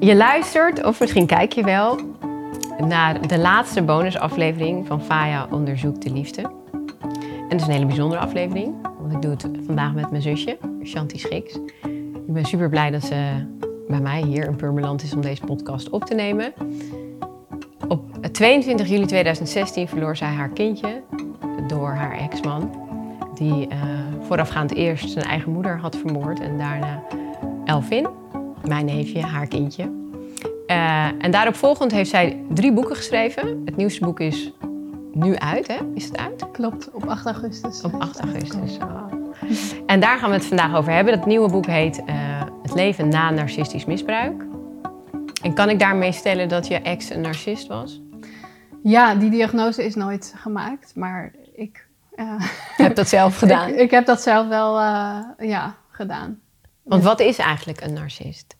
Je luistert, of misschien kijk je wel, naar de laatste bonusaflevering van Faya onderzoekt de liefde. En het is een hele bijzondere aflevering, want ik doe het vandaag met mijn zusje, Shanti Schiks. Ik ben super blij dat ze bij mij hier in Purmerland is om deze podcast op te nemen. Op 22 juli 2016 verloor zij haar kindje door haar ex-man, die uh, voorafgaand eerst zijn eigen moeder had vermoord en daarna Elvin, mijn neefje, haar kindje. Uh, en daarop volgend heeft zij drie boeken geschreven. Het nieuwste boek is nu uit, hè? Is het uit? Klopt, op 8 augustus. Op 8 augustus. Oh. En daar gaan we het vandaag over hebben. Dat nieuwe boek heet uh, Het leven na narcistisch misbruik. En kan ik daarmee stellen dat je ex een narcist was? Ja, die diagnose is nooit gemaakt, maar ik... Uh, heb dat zelf gedaan? ik, ik, heb dat zelf wel, uh, ja, gedaan. Want wat is eigenlijk een narcist?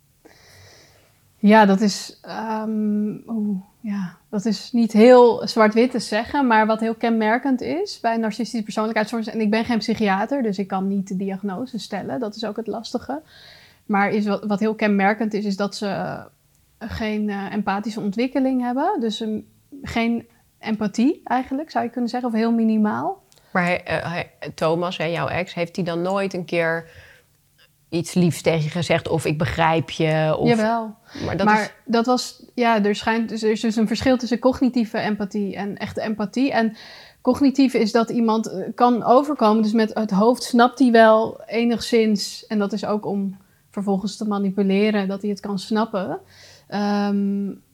Ja, dat is, oeh, ja, dat is niet heel zwart-wit te zeggen, maar wat heel kenmerkend is bij narcistische persoonlijkheidsstoornis. En ik ben geen psychiater, dus ik kan niet de diagnose stellen. Dat is ook het lastige. Maar is wat, wat heel kenmerkend is, is dat ze geen uh, empathische ontwikkeling hebben. Dus um, geen empathie eigenlijk, zou je kunnen zeggen, of heel minimaal. Maar hij, Thomas, hè, jouw ex, heeft hij dan nooit een keer iets liefs tegen je gezegd of ik begrijp je? Of... Jawel. Maar, dat, maar is... dat was, ja, er, schijnt, er is dus een verschil tussen cognitieve empathie en echte empathie. En cognitieve is dat iemand kan overkomen, dus met het hoofd snapt hij wel enigszins, en dat is ook om vervolgens te manipuleren, dat hij het kan snappen. Um,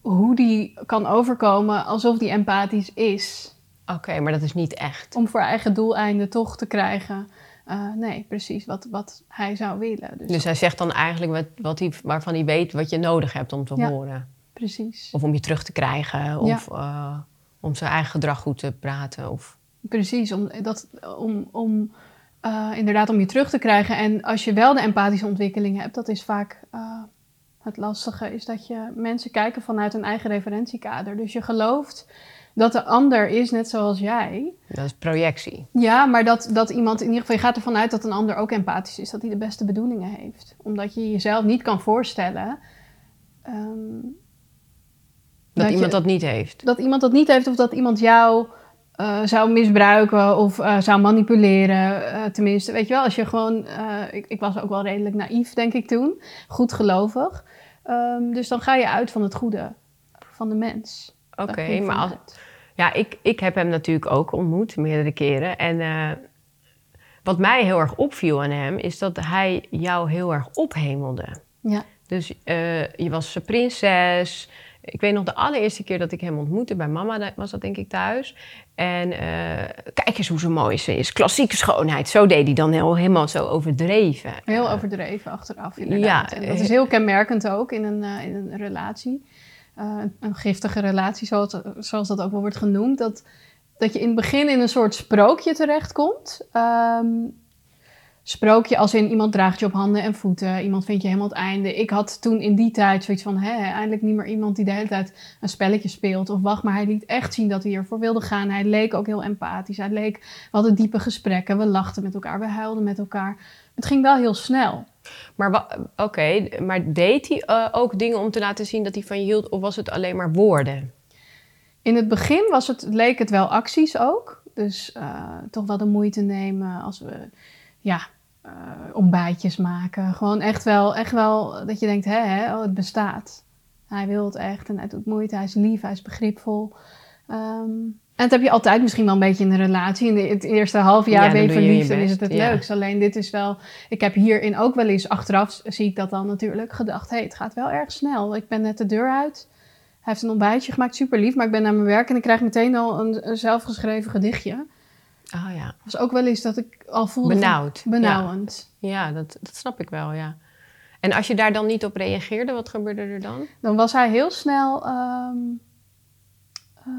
hoe die kan overkomen alsof die empathisch is. Oké, okay, maar dat is niet echt. Om voor eigen doeleinden toch te krijgen. Uh, nee, precies wat, wat hij zou willen. Dus, dus hij zegt dan eigenlijk wat, wat hij, waarvan hij weet wat je nodig hebt om te ja, horen. Precies. Of om je terug te krijgen. Of ja. uh, om zijn eigen gedrag goed te praten. Of... Precies, om, dat, om, om uh, inderdaad om je terug te krijgen. En als je wel de empathische ontwikkeling hebt, dat is vaak het lastige, is dat je mensen kijken vanuit een eigen referentiekader. Dus je gelooft dat de ander is net zoals jij. Dat is projectie. Ja, maar dat, dat iemand in ieder geval, je gaat ervan uit dat een ander ook empathisch is, dat hij de beste bedoelingen heeft. Omdat je jezelf niet kan voorstellen. Um, dat, dat, iemand je, dat niet heeft. Dat iemand dat niet heeft of dat iemand jou uh, zou misbruiken of uh, zou manipuleren. Uh, tenminste, weet je wel, als je gewoon. Ik, ik, was ook wel redelijk naïef, denk ik toen. Goed gelovig. Um, dus dan ga je uit van het goede van de mens. Oké, okay, maar als, ja, ik, ik heb hem natuurlijk ook ontmoet meerdere keren. En uh, wat mij heel erg opviel aan hem, is dat hij jou heel erg ophemelde. Ja. Dus uh, je was zijn prinses. Ik weet nog de allereerste keer dat ik hem ontmoette bij mama, was dat denk ik thuis. En uh, kijk eens hoe zo mooi ze is. Klassieke schoonheid. Zo deed hij dan heel, helemaal zo overdreven. Heel overdreven achteraf, inderdaad. Ja, en dat is heel kenmerkend ook in een, in een relatie. Uh, een giftige relatie, zoals, zoals dat ook wel wordt genoemd. Dat, dat je in het begin in een soort sprookje terechtkomt. Um, sprookje als in iemand draagt je op handen en voeten, iemand vindt je helemaal het einde. Ik had toen in die tijd zoiets van, hè, eindelijk niet meer iemand die de hele tijd een spelletje speelt of wacht, maar hij liet echt zien dat hij ervoor wilde gaan. Hij leek ook heel empathisch, hij leek, we hadden diepe gesprekken, we lachten met elkaar, we huilden met elkaar. Het ging wel heel snel. Maar oké, maar deed hij uh, ook dingen om te laten zien dat hij van je hield of was het alleen maar woorden? In het begin was het, leek het wel acties ook. Dus uh, toch wel de moeite nemen als we ja, uh, ontbijtjes maken. Gewoon echt wel, echt wel dat je denkt, hè, hè oh, het bestaat. Hij wil het echt en hij doet moeite, hij is lief, hij is begripvol. Um, en dat heb je altijd misschien wel een beetje in een relatie. In de, het eerste half jaar ja, ben je verliefd en is het het ja. leukst. Alleen dit is wel... Ik heb hierin ook wel eens, achteraf zie ik dat dan natuurlijk, gedacht... hé, hey, het gaat wel erg snel. Ik ben net de deur uit. Hij heeft een ontbijtje gemaakt, super lief. Maar ik ben naar mijn werk en ik krijg meteen al een, een zelfgeschreven gedichtje. Oh ja. was ook wel eens dat ik al voelde... Benauwd. Benauwend. Ja, ja dat, dat snap ik wel, ja. En als je daar dan niet op reageerde, wat gebeurde er dan? Dan was hij heel snel um, uh,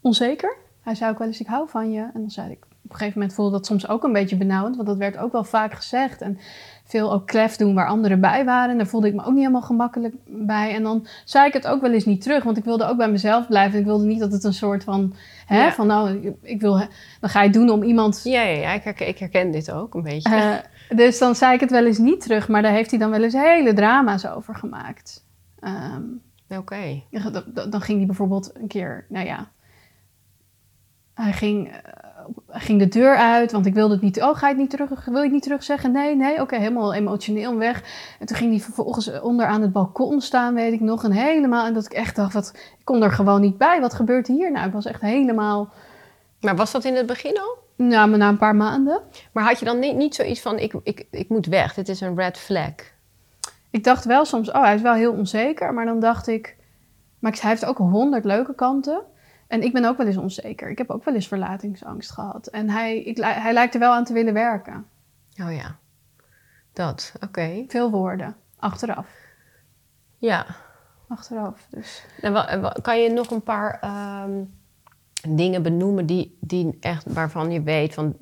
onzeker. Hij zei ook wel eens, ik hou van je. En dan zei ik, op een gegeven moment voelde dat soms ook een beetje benauwend. Want dat werd ook wel vaak gezegd. En veel ook klef doen waar anderen bij waren. En daar voelde ik me ook niet helemaal gemakkelijk bij. En dan zei ik het ook wel eens niet terug. Want ik wilde ook bij mezelf blijven. Ik wilde niet dat het een soort van... Hè, van nou, ik wil... Dan ga je het doen om iemand... Ja, ja, ja ik, herken, ik herken dit ook een beetje. Uh, Dus dan zei ik het wel eens niet terug, maar daar heeft hij dan wel eens hele drama's over gemaakt. Ehm, Oké. dan- ging hij bijvoorbeeld een keer, nou ja, hij ging, eh, hij ging de deur uit, want ik wilde het niet. Oh, ga je het niet terug? Wil je het niet terug zeggen? Nee, nee, oké, helemaal emotioneel weg. En toen ging hij vervolgens onder aan het balkon staan, weet ik nog, en helemaal. En dat ik echt dacht, wat, ik kon er gewoon niet bij. Wat gebeurt hier? Nou, ik was echt helemaal, Maar was dat in het begin al? nou, maar na een paar maanden. Maar had je dan niet, niet zoiets van, ik, ik, ik moet weg, dit is een red flag? Ik dacht wel soms, oh, hij is wel heel onzeker. Maar dan dacht ik, maar hij heeft ook honderd leuke kanten. En ik ben ook wel eens onzeker. Ik heb ook wel eens verlatingsangst gehad. En hij, ik, hij lijkt er wel aan te willen werken. Oh ja, dat, oké. Veel woorden. Achteraf. Ja. Achteraf. Dus. En kan je nog een paar ehm, dingen benoemen die, die echt, waarvan je weet van,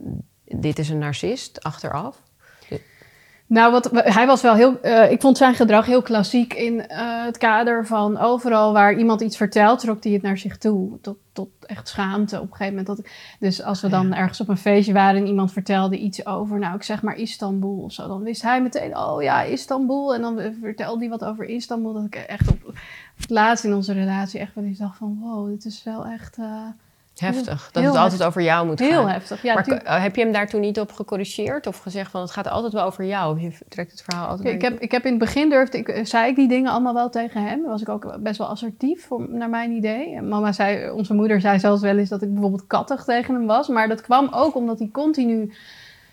dit is een narcist, achteraf? Nou, wat, hij was wel heel. eh, ik vond zijn gedrag heel klassiek in eh, het kader van overal waar iemand iets vertelt, trok hij het naar zich toe. Tot, tot echt schaamte op een gegeven moment. Dat, dus als we dan ergens op een feestje waren en iemand vertelde iets over, nou, ik zeg maar Istanbul of zo, dan wist hij meteen, oh ja, Istanbul. En dan vertelde hij wat over Istanbul. Dat ik echt op, op het laatst in onze relatie echt wel eens dacht van, wow, dit is wel echt eh, Heftig, dat heel het altijd heftig. over jou moet heel gaan. heftig. Ja, maar heb je hem daar toen niet op gecorrigeerd of gezegd van het gaat altijd wel over jou? Je trekt het verhaal altijd ik, heb, ik heb in het begin durfde ik, zei ik die dingen allemaal wel tegen hem. Was ik ook best wel assertief, voor, naar mijn idee. En mama zei, onze moeder zei zelfs wel eens dat ik bijvoorbeeld kattig tegen hem was. Maar dat kwam ook omdat hij continu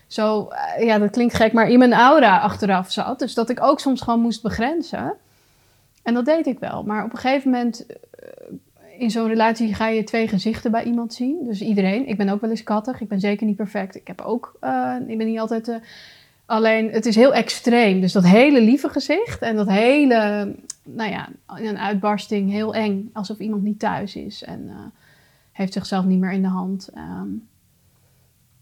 zo, eh, ja dat klinkt gek, maar in mijn aura achteraf zat. Dus dat ik ook soms gewoon moest begrenzen. En dat deed ik wel. Maar op een gegeven moment, in zo'n relatie ga je twee gezichten bij iemand zien. Dus iedereen. Ik ben ook wel eens kattig. Ik ben zeker niet perfect. Ik heb ook, eh, ik ben niet altijd... eh, Alleen, het is heel extreem. Dus dat hele lieve gezicht en dat hele, nou ja, een uitbarsting, heel eng. Alsof iemand niet thuis is en eh, heeft zichzelf niet meer in de hand. Ehm,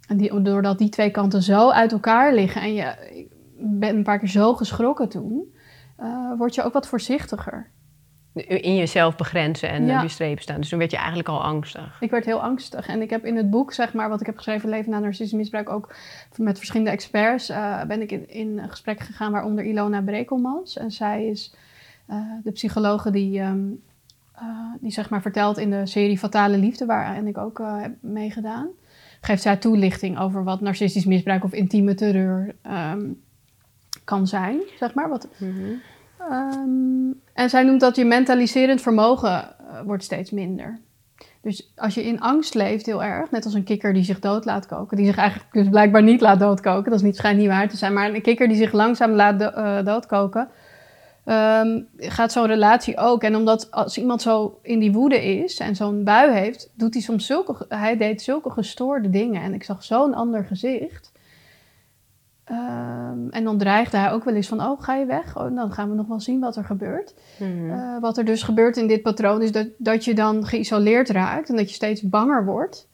en die, doordat die twee kanten zo uit elkaar liggen en je ik ben een paar keer zo geschrokken toen, word je ook wat voorzichtiger. In jezelf begrenzen en Ja. op je streep staan. Dus dan werd je eigenlijk al angstig. Ik werd heel angstig. En ik heb in het boek, zeg maar, wat ik heb geschreven, Leven na narcistisch misbruik, ook met verschillende experts, eh, ben ik in, in gesprek gegaan, waaronder Ilona Brekelmans. En zij is eh, de psychologe die, ehm, eh, die, zeg maar, vertelt in de serie Fatale Liefde, waarin ik ook heb meegedaan. Geeft zij toelichting over wat narcistisch misbruik of intieme terreur ehm, kan zijn, zeg maar. Wat, Ehm, en zij noemt dat je mentaliserend vermogen eh, wordt steeds minder. Dus als je in angst leeft heel erg, net als een kikker die zich dood laat koken, die zich eigenlijk dus blijkbaar niet laat doodkoken, dat is niet, schijnt niet waar te zijn, maar een kikker die zich langzaam laat eh, doodkoken, ehm, gaat zo'n relatie ook. En omdat als iemand zo in die woede is en zo'n bui heeft, doet hij soms zulke, hij deed zulke gestoorde dingen. En ik zag zo'n ander gezicht. Ehm, en dan dreigde hij ook wel eens van, oh, ga je weg? Oh, dan gaan we nog wel zien wat er gebeurt. Mhm. Eh, wat er dus gebeurt in dit patroon is dat, dat je dan geïsoleerd raakt en dat je steeds banger wordt.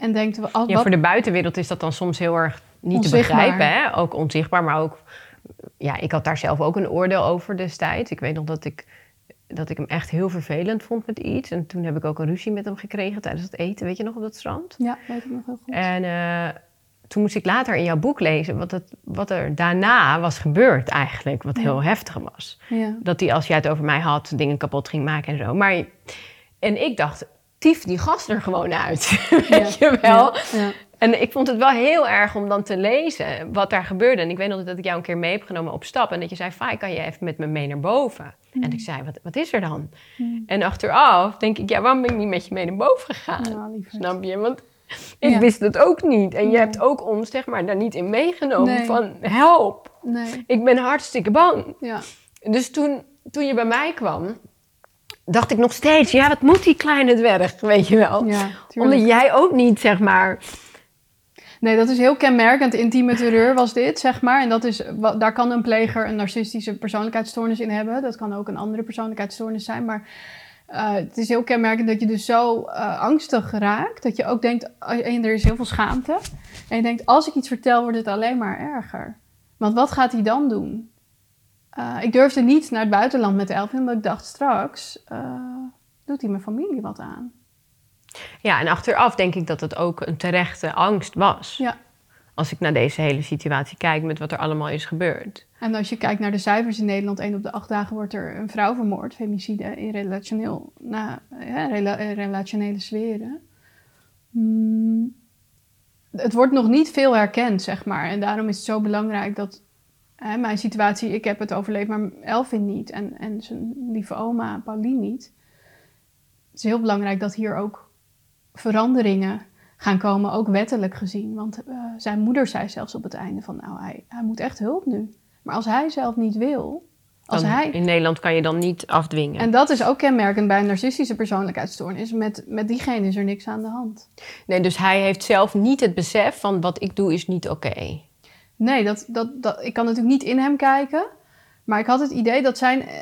En denkt, wat, Ja, voor de buitenwereld is dat dan soms heel erg niet Onzichtbaar. te begrijpen. Hè? Ook onzichtbaar, maar ook... Ja, ik had daar zelf ook een oordeel over destijds. Ik weet nog dat ik, dat ik hem echt heel vervelend vond met iets. En toen heb ik ook een ruzie met hem gekregen tijdens het eten. Weet je nog, op dat strand? Ja, weet ik nog heel goed. En eh, toen moest ik later in jouw boek lezen... wat, het, wat er daarna was gebeurd eigenlijk. Wat heel heftig was. Ja. Dat hij, als jij het over mij had, dingen kapot ging maken en zo. Maar, en ik dacht, tief die gast er gewoon uit. Weet je wel? En ik vond het wel heel erg om dan te lezen wat daar gebeurde. En ik weet nog dat ik jou een keer mee heb genomen op stap. En dat je zei, Fai, kan je even met me mee naar boven? En ik zei, wat, wat is er dan? En achteraf denk ik, ja, waarom ben ik niet met je mee naar boven gegaan? Snap je? Want ik Ja. wist het ook niet. En je hebt ook ons, zeg maar, daar niet in meegenomen Nee. van, help, Nee, ik ben hartstikke bang. ja. Dus toen, toen je bij mij kwam, dacht ik nog steeds, ja, wat moet die kleine dwerg, weet je wel? Ja. Omdat jij ook niet, zeg maar... Nee, dat is heel kenmerkend. Intieme terreur was dit, zeg maar. En dat is, daar kan een pleger een narcistische persoonlijkheidsstoornis in hebben. Dat kan ook een andere persoonlijkheidsstoornis zijn. Maar eh, het is heel kenmerkend dat je dus zo eh, angstig raakt. Dat je ook denkt, en er is heel veel schaamte. En je denkt, als ik iets vertel, wordt het alleen maar erger. Want wat gaat hij dan doen? Eh, ik durfde niet naar het buitenland met Elvin, omdat ik dacht, straks doet hij mijn familie wat aan. Ja, en achteraf denk ik dat het ook een terechte angst was. Ja. Als ik naar deze hele situatie kijk met wat er allemaal is gebeurd. En als je kijkt naar de cijfers in Nederland, één op de acht dagen wordt er een vrouw vermoord, femicide in relationeel, na, rela- relationele sferen. Mm, het wordt nog niet veel herkend, zeg maar. En daarom is het zo belangrijk dat hè, mijn situatie, ik heb het overleefd, maar Elvin niet. En, en zijn lieve oma, Pauline niet. Het is heel belangrijk dat hier ook veranderingen gaan komen, ook wettelijk gezien. Want uh, zijn moeder zei zelfs op het einde van, nou, hij, hij moet echt hulp nu. Maar als hij zelf niet wil, als hij... In Nederland kan je dan niet afdwingen. En dat is ook kenmerkend bij een narcistische persoonlijkheidsstoornis. Met, met diegene is er niks aan de hand. Nee, dus hij heeft zelf niet het besef van wat ik doe is niet oké. Nee, dat, dat, dat, ik kan natuurlijk niet in hem kijken. Maar ik had het idee dat, zijn, eh,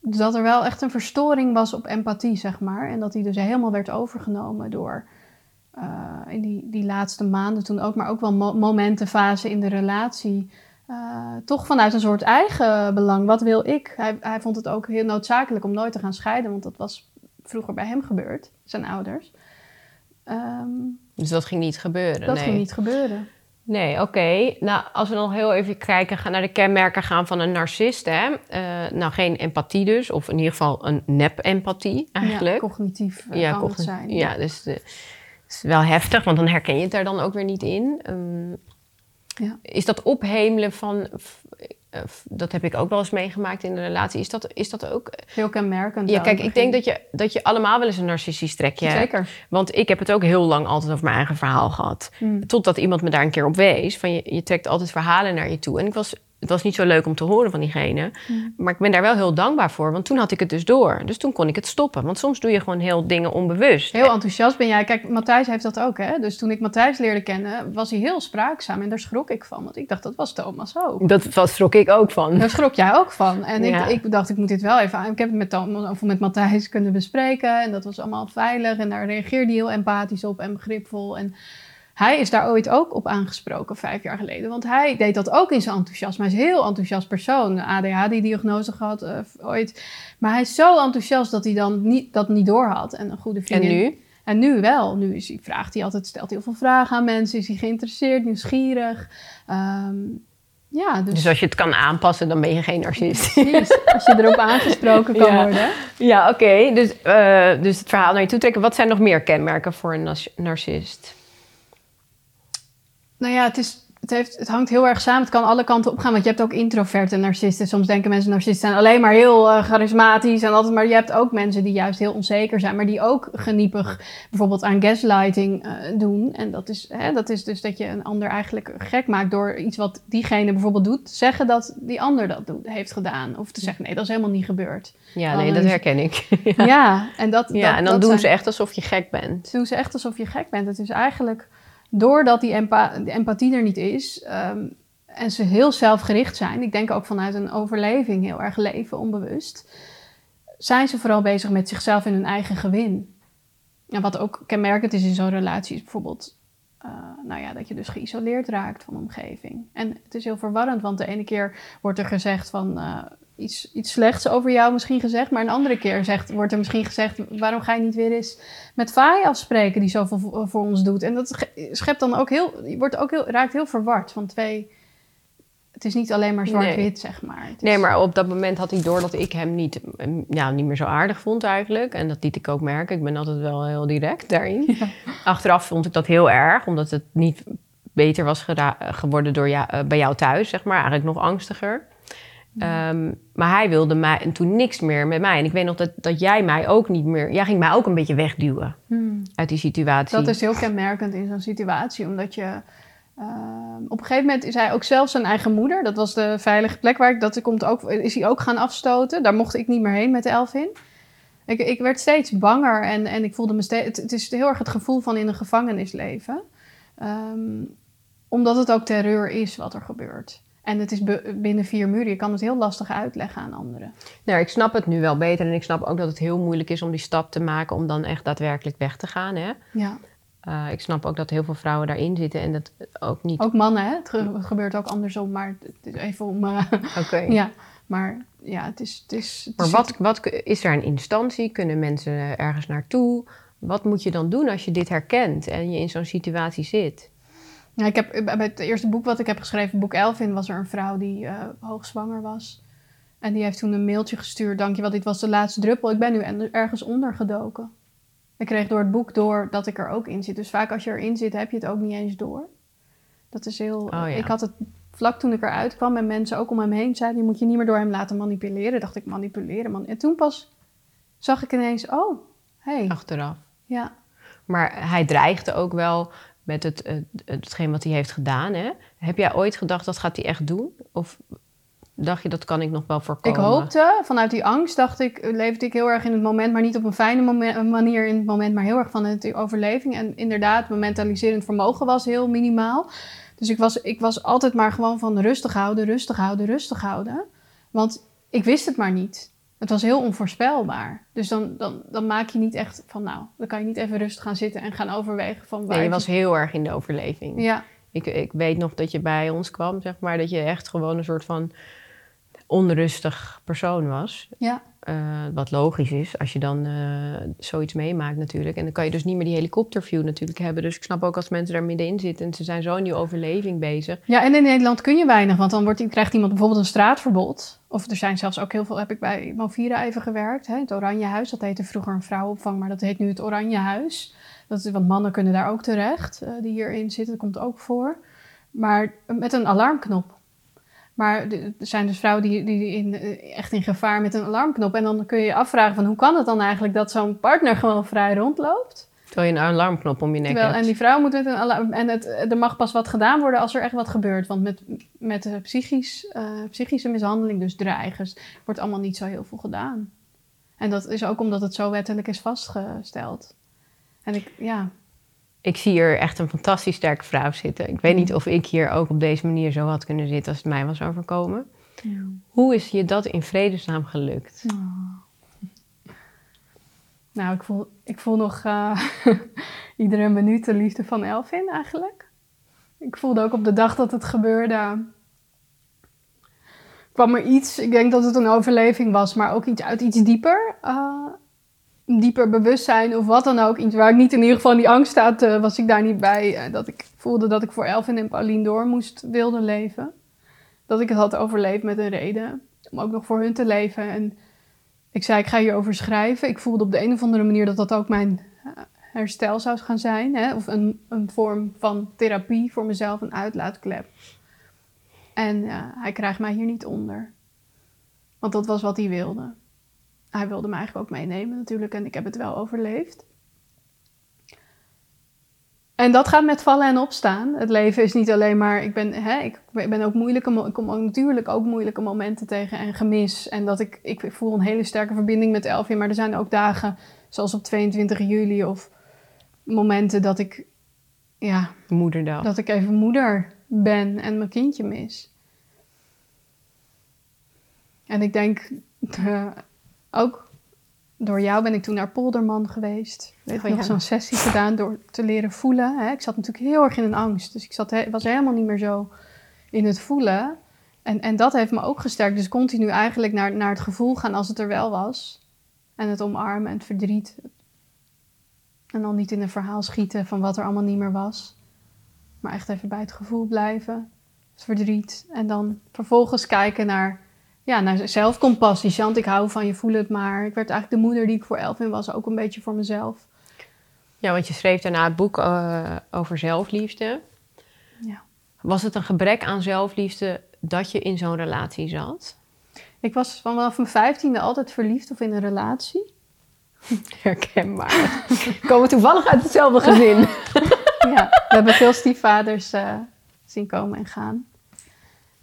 dat er wel echt een verstoring was op empathie, zeg maar. En dat hij dus helemaal werd overgenomen door... Uh, in die, die laatste maanden toen ook, maar ook wel mo momentenfase in de relatie. Uh, toch vanuit een soort eigen belang. Wat wil ik? Hij, hij vond het ook heel noodzakelijk om nooit te gaan scheiden, want dat was vroeger bij hem gebeurd, zijn ouders. Um, dus dat ging niet gebeuren? Dat nee. ging niet gebeuren. Nee, oké. Okay. Nou, als we dan heel even kijken gaan naar de kenmerken gaan van een narcist, hè. Uh, nou, geen empathie dus, of in ieder geval een nep-empathie eigenlijk. Ja, cognitief uh, ja, kan het zijn. Ja, dus de, is wel heftig, want dan herken je het daar dan ook weer niet in. Um, ja. Is dat ophemelen van, uh, dat heb ik ook wel eens meegemaakt in de relatie, is dat, is dat ook... Heel kenmerkend. Ja, kijk, ik denk dat je, dat je allemaal wel eens een narcistisch trekje hebt. Zeker. Want ik heb het ook heel lang altijd over mijn eigen verhaal gehad. Hmm. Totdat iemand me daar een keer op wees, van je, je trekt altijd verhalen naar je toe. En ik was het was niet zo leuk om te horen van diegene. Hmm. Maar ik ben daar wel heel dankbaar voor. Want toen had ik het dus door. Dus toen kon ik het stoppen. Want soms doe je gewoon heel dingen onbewust. Heel enthousiast ben jij. Kijk, Matthijs heeft dat ook. Hè? Dus toen ik Matthijs leerde kennen, was hij heel spraakzaam. En daar schrok ik van. Want ik dacht, dat was Thomas ook. Dat was, schrok ik ook van. Daar schrok jij ook van. En Ja. ik, ik dacht, ik moet dit wel even aan. Ik heb het met, Thomas, of met Matthijs kunnen bespreken. En dat was allemaal veilig. En daar reageerde hij heel empathisch op en begripvol. En hij is daar ooit ook op aangesproken, vijf jaar geleden. Want hij deed dat ook in zijn enthousiasme. Hij is een heel enthousiast persoon. ADHD-diagnose gehad uh, ooit. Maar hij is zo enthousiast dat hij dan niet, dat niet door had. En een goede En vriendin. nu? En nu wel. Nu is hij, vraagt hij altijd, stelt heel veel vragen aan mensen. Is hij geïnteresseerd, nieuwsgierig. Ehm, ja, dus, Dus als je het kan aanpassen, dan ben je geen narcist. precies. Als je erop aangesproken kan Ja. worden. Ja, oké. Dus, eh, dus het verhaal naar je toe trekken. Wat zijn nog meer kenmerken voor een narcist? Nou ja, het, is, het, heeft, het hangt heel erg samen. Het kan alle kanten op gaan. Want je hebt ook introverte narcisten. Soms denken mensen narcisten zijn alleen maar heel eh, charismatisch. En altijd, maar je hebt ook mensen die juist heel onzeker zijn. Maar die ook geniepig bijvoorbeeld aan gaslighting eh, doen. En dat is, hè, dat is dus dat je een ander eigenlijk gek maakt door iets wat diegene bijvoorbeeld doet. Zeggen dat die ander dat doet, heeft gedaan. Of te zeggen nee, dat is helemaal niet gebeurd. Ja, Dan nee, dat herken ik. Ja, en, dat, Ja, dat- en dan doen zijn- ze echt alsof je gek bent. doen ze echt alsof je gek bent. Het is eigenlijk doordat die, empa die empathie er niet is ehm, en ze heel zelfgericht zijn, ik denk ook vanuit een overleving heel erg leven, onbewust, zijn ze vooral bezig met zichzelf en hun eigen gewin. En wat ook kenmerkend is in zo'n relatie is bijvoorbeeld eh, nou ja, dat je dus geïsoleerd raakt van de omgeving. En het is heel verwarrend, want de ene keer wordt er gezegd van eh, iets, iets slechts over jou misschien gezegd, maar een andere keer zegt, wordt er misschien gezegd, waarom ga je niet weer eens met Faye afspreken die zoveel voor, voor ons doet? En dat schept dan ook heel, je wordt ook heel, raakt heel verward van twee. Het is niet alleen maar zwart-wit, zeg maar. Is- Nee, maar op dat moment had ik door dat ik hem niet, ja, niet meer zo aardig vond eigenlijk. En dat liet ik ook merken. Ik ben altijd wel heel direct daarin. Achteraf vond ik dat heel erg, omdat het niet beter was geworden door jou, eh, bij jou thuis, zeg maar. Eigenlijk nog angstiger. Ehm, maar hij wilde mij en toen niks meer met mij. En ik weet nog dat, dat jij mij ook niet meer... Jij ging mij ook een beetje wegduwen Hmm. uit die situatie. Dat is heel kenmerkend in zo'n situatie, omdat je. ehm, op een gegeven moment is hij ook zelf zijn eigen moeder. Dat was de veilige plek waar ik dat komt ook, is hij ook gaan afstoten. Daar mocht ik niet meer heen met Elvin. Ik, ik werd steeds banger en, en ik voelde me steeds. Het, het is heel erg het gevoel van in een gevangenis leven. Ehm, omdat het ook terreur is wat er gebeurt. En het is binnen vier muren. Je kan het heel lastig uitleggen aan anderen. Nou, ik snap het nu wel beter. En ik snap ook dat het heel moeilijk is om die stap te maken... om dan echt daadwerkelijk weg te gaan, hè? Ja. Eh, ik snap ook dat heel veel vrouwen daarin zitten en dat ook niet. Ook mannen, hè? Het, ge- het gebeurt ook andersom, maar het is even om. eh, Oké. Ja, maar ja, het is. Het is het Maar wat, wat is er een instantie? Kunnen mensen ergens naartoe? Wat moet je dan doen als je dit herkent en je in zo'n situatie zit? Ja, ik heb, bij het eerste boek wat ik heb geschreven, boek Elvin, was er een vrouw die uh, hoogzwanger was. En die heeft toen een mailtje gestuurd. Dankjewel, dit was de laatste druppel. Ik ben nu ergens ondergedoken. Ik kreeg door het boek door dat ik er ook in zit. Dus vaak als je erin zit, heb je het ook niet eens door. Dat is heel... Oh, ja. Ik had het vlak toen ik eruit kwam en mensen ook om hem heen zeiden... je moet je niet meer door hem laten manipuleren. Dacht ik, manipuleren, man. En toen pas zag ik ineens, oh, hey. Achteraf. Ja. Maar hij dreigde ook wel met het, het, hetgeen wat hij heeft gedaan. Hè? Heb jij ooit gedacht, dat gaat hij echt doen? Of dacht je, dat kan ik nog wel voorkomen? Ik hoopte, vanuit die angst dacht ik, leefde ik heel erg in het moment, maar niet op een fijne moment, manier in het moment, maar heel erg van de overleving. En inderdaad, mijn mentaliserend vermogen was heel minimaal. Dus ik was, ik was altijd maar gewoon van rustig houden, rustig houden, rustig houden. Want ik wist het maar niet. Het was heel onvoorspelbaar. Dus dan, dan, dan maak je niet echt van, nou, dan kan je niet even rustig gaan zitten en gaan overwegen van waar. Nee, je was heel erg in de overleving. Ja. Ik, ik weet nog dat je bij ons kwam, zeg maar, dat je echt gewoon een soort van onrustig persoon was. Ja. Uh, wat logisch is als je dan uh, zoiets meemaakt natuurlijk. En dan kan je dus niet meer die helikopterview natuurlijk hebben. Dus ik snap ook als mensen daar middenin zitten en ze zijn zo in die overleving bezig. Ja, en in Nederland kun je weinig, want dan wordt, krijgt iemand bijvoorbeeld een straatverbod. Of er zijn zelfs ook heel veel, heb ik bij Movira even gewerkt, hè, het Oranje Huis. Dat heette vroeger een vrouwenopvang, maar dat heet nu het Oranje Huis. Dat is, want mannen kunnen daar ook terecht, uh, die hierin zitten, dat komt ook voor. Maar met een alarmknop. Maar er zijn dus vrouwen die, die in, eh, echt in gevaar met een alarmknop. En dan kun je je afvragen van hoe kan het dan eigenlijk dat zo'n partner gewoon vrij rondloopt? Terwijl je een alarmknop om je nek Terwijl, hebt. En die vrouw moet met een alarm... En het, er mag pas wat gedaan worden als er echt wat gebeurt. Want met, met uh, psychisch, uh, psychische mishandeling, dus dreigers, wordt allemaal niet zo heel veel gedaan. En dat is ook omdat het zo wettelijk is vastgesteld. En ik, ja... Ik zie hier echt een fantastisch sterke vrouw zitten. Ik weet niet of ik hier ook op deze manier zo had kunnen zitten als het mij was overkomen. Ja. Hoe is je dat in vredesnaam gelukt? Oh. Nou, ik voel, ik voel nog uh, iedere minuut de liefde van Elvin eigenlijk. Ik voelde ook op de dag dat het gebeurde. kwam er iets, ik denk dat het een overleving was, maar ook iets uit iets dieper. Uh, dieper bewustzijn of wat dan ook. Iets waar ik niet in ieder geval die angst staat, uh, was ik daar niet bij. Uh, dat ik voelde dat ik voor Elvin en Pauline door moest wilde leven. Dat ik het had overleefd met een reden. Om ook nog voor hun te leven. En ik zei, ik ga hierover schrijven. Ik voelde op de een of andere manier dat dat ook mijn uh, herstel zou gaan zijn. Hè? Of een, een vorm van therapie voor mezelf, een uitlaatklep. En hij krijgt mij hier niet onder. Want dat was wat hij wilde hij wilde me eigenlijk ook meenemen natuurlijk en ik heb het wel overleefd. En dat gaat met vallen en opstaan. Het leven is niet alleen maar, ik ben, hè, ik ben ook moeilijke, ik kom ook natuurlijk ook moeilijke momenten tegen en gemis. En dat ik, ik voel een hele sterke verbinding met Elvin, maar er zijn ook dagen zoals op 22 juli of momenten dat ik, ja, Moederdag. dat ik even moeder ben en mijn kindje mis. En ik denk, ook door jou ben ik toen naar Polderman geweest. Ik heb Oh, ja. zo'n sessie gedaan door te leren voelen. Hè. Ik zat natuurlijk heel erg in een angst. Dus ik zat, he- was helemaal niet meer zo in het voelen. En, en dat heeft me ook gesterkt. Dus continu eigenlijk naar, naar het gevoel gaan als het er wel was. En het omarmen en het verdriet. En dan niet in een verhaal schieten van wat er allemaal niet meer was. Maar echt even bij het gevoel blijven. Het verdriet. En dan vervolgens kijken naar ja, naar zelfcompassie. Chant, ik hou van je, voel het maar. Ik werd eigenlijk de moeder die ik voor Elvin was, ook een beetje voor mezelf. Ja, want je schreef daarna het boek uh, over zelfliefde. Ja. Was het een gebrek aan zelfliefde dat je in zo'n relatie zat? Ik was vanaf mijn vijftiende altijd verliefd of in een relatie. Herkenbaar. We komen toevallig uit hetzelfde gezin. ja, we hebben veel stiefvaders uh, zien komen en gaan.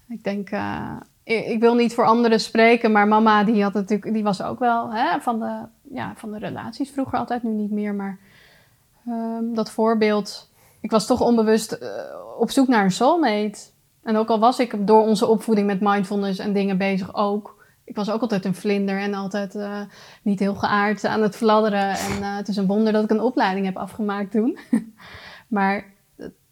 Ik denk... Uh, ik wil niet voor anderen spreken, maar mama die had natuurlijk, die was ook wel hè, van, de, ja, van de relaties vroeger altijd, nu niet meer. Maar um, dat voorbeeld, ik was toch onbewust uh, op zoek naar een soulmate. En ook al was ik door onze opvoeding met mindfulness en dingen bezig ook. Ik was ook altijd een vlinder en altijd uh, niet heel geaard aan het fladderen. En uh, het is een wonder dat ik een opleiding heb afgemaakt toen. maar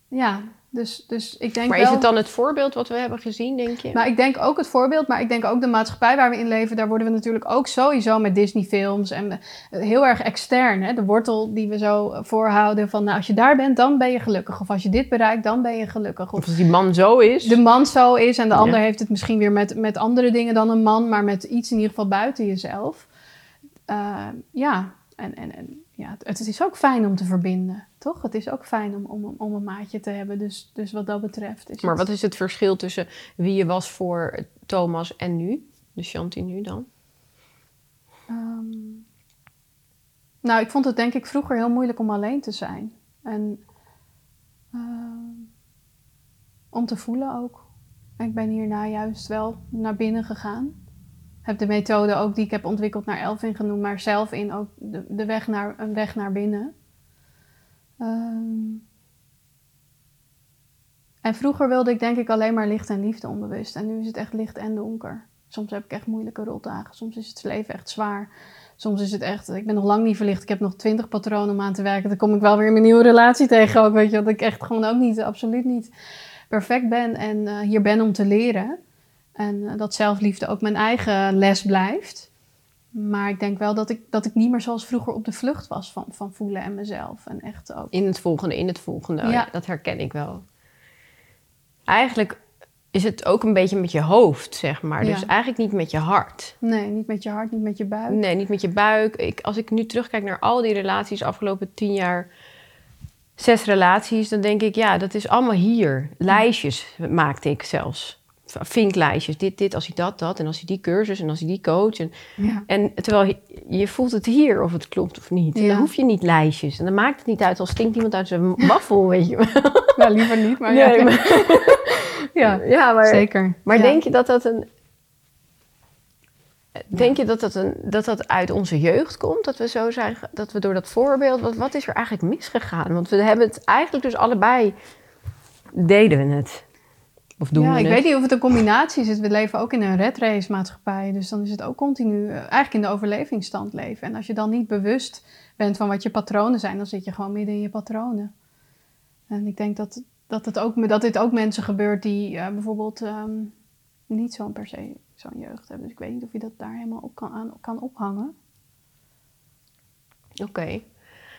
ja, Dus, dus ik denk maar wel... is het dan het voorbeeld wat we hebben gezien, denk je? Maar ik denk ook het voorbeeld, maar ik denk ook de maatschappij waar we in leven, daar worden we natuurlijk ook sowieso met Disney-films en eh, heel erg extern. Hè? De wortel die we zo voorhouden van, nou, als je daar bent, dan ben je gelukkig. Of als je dit bereikt, dan ben je gelukkig. Of als die man zo is. De man zo is en de Ja. ander heeft het misschien weer met, met andere dingen dan een man, maar met iets in ieder geval buiten jezelf. Eh, ja, en, en, en ja, het, het is ook fijn om te verbinden, toch? Het is ook fijn om, om, om een maatje te hebben. Dus, dus wat dat betreft is Maar het- wat is het verschil tussen wie je was voor Thomas en nu? De Shanti nu dan? Ehm, nou, ik vond het denk ik vroeger heel moeilijk om alleen te zijn. En ehm, om te voelen ook. En ik ben hierna juist wel naar binnen gegaan. Heb de methode ook die ik heb ontwikkeld naar Elvin genoemd, maar zelf in ook de, weg naar, een weg naar binnen. Ehm, en vroeger wilde ik denk ik alleen maar licht en liefde onbewust. En nu is het echt licht en donker. Soms heb ik echt moeilijke rotdagen. Soms is het leven echt zwaar. Soms is het echt, ik ben nog lang niet verlicht. Ik heb nog twintig patronen om aan te werken. Dan kom ik wel weer in mijn nieuwe relatie tegen ook. Weet je, dat ik echt gewoon ook niet, absoluut niet perfect ben. En eh, hier ben om te leren. En eh, dat zelfliefde ook mijn eigen les blijft. Maar ik denk wel dat ik, dat ik niet meer zoals vroeger op de vlucht was van, van voelen en mezelf. En echt ook. In het volgende, in het volgende. Oh Ja. ja, dat herken ik wel. Eigenlijk is het ook een beetje met je hoofd, zeg maar. Dus Ja. eigenlijk niet met je hart. Nee, niet met je hart, niet met je buik. Nee, niet met je buik. Ik, als ik nu terugkijk naar al die relaties afgelopen tien jaar, zes relaties, dan denk ik, ja, dat is allemaal hier. Lijstjes maakte ik zelfs. Vinklijstjes. Dit, dit, als hij dat, dat. En als hij die cursus en als hij die coach. En, Ja. en terwijl je- je voelt het hier of het klopt of niet. Ja. dan hoef je niet lijstjes. En dan maakt het niet uit als stinkt iemand uit zijn waffel, weet je wel. Nou, liever niet, maar Nee, ja. maar- ja, ja, maar, zeker. maar denk je dat dat een. Denk je dat dat, een, dat dat uit onze jeugd komt? Dat we zo zijn, dat we door dat voorbeeld. Wat, wat is er eigenlijk misgegaan? Want we hebben het eigenlijk dus allebei. deden we het. Of doen ja, we ik het. weet niet of het een combinatie is. We leven ook in een red race maatschappij. Dus dan is het ook continu eh, eigenlijk in de overlevingsstand leven. En als je dan niet bewust bent van wat je patronen zijn, dan zit je gewoon midden in je patronen. En ik denk dat, dat, het ook, dat dit ook mensen gebeurt die eh, bijvoorbeeld ehm, niet zo'n per se zo'n jeugd hebben. Dus ik weet niet of je dat daar helemaal op kan, aan, kan ophangen. Oké.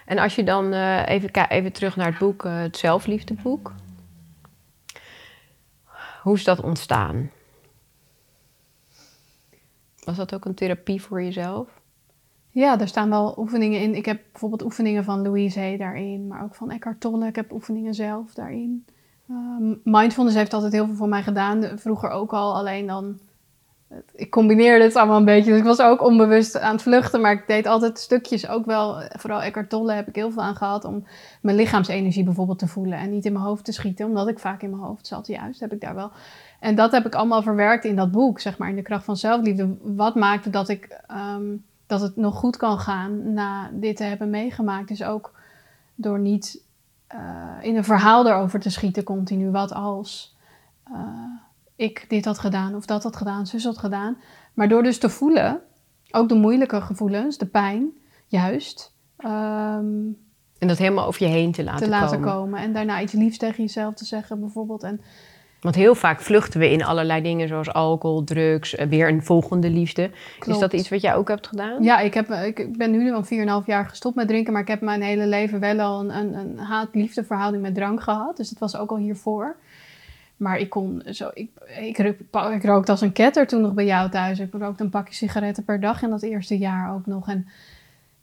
En als je dan eh, even, even terug naar het boek, eh, het zelfliefdeboek. Hoe is dat ontstaan? Was dat ook een therapie voor jezelf? Ja, er staan wel oefeningen in. Ik heb bijvoorbeeld oefeningen van Louise Hay daarin, maar ook van Eckhart Tolle. Ik heb oefeningen zelf daarin. Ehm, mindfulness heeft altijd heel veel voor mij gedaan. Vroeger ook al, alleen dan... Ik combineerde het allemaal een beetje. Dus ik was ook onbewust aan het vluchten, maar ik deed altijd stukjes. Ook wel, vooral Eckhart Tolle heb ik heel veel aan gehad om mijn lichaamsenergie bijvoorbeeld te voelen. En niet in mijn hoofd te schieten, omdat ik vaak in mijn hoofd zat. Juist, heb ik daar wel. En dat heb ik allemaal verwerkt in dat boek, zeg maar, in de kracht van zelfliefde. Wat maakte dat ik... ehm, dat het nog goed kan gaan na dit te hebben meegemaakt. Dus ook door niet eh, in een verhaal erover te schieten continu. Wat als eh, ik dit had gedaan of dat had gedaan, zus had gedaan. Maar door dus te voelen, ook de moeilijke gevoelens, de pijn, juist, ehm, En dat helemaal over je heen te laten, te laten komen. komen. En daarna iets liefs tegen jezelf te zeggen bijvoorbeeld. En Want heel vaak vluchten we in allerlei dingen zoals alcohol, drugs, eh, weer een volgende liefde. Is dat iets wat jij ook hebt gedaan? Ja, ik, heb, ik ben nu al 4,5 jaar gestopt met drinken, maar ik heb mijn hele leven wel al een, een, een haat-liefde verhouding met drank gehad. Dus dat was ook al hiervoor. Maar ik kon zo, ik, ik, ik rookte als een ketter toen nog bij jou thuis. Ik rookte een pakje sigaretten per dag in dat eerste jaar ook nog. En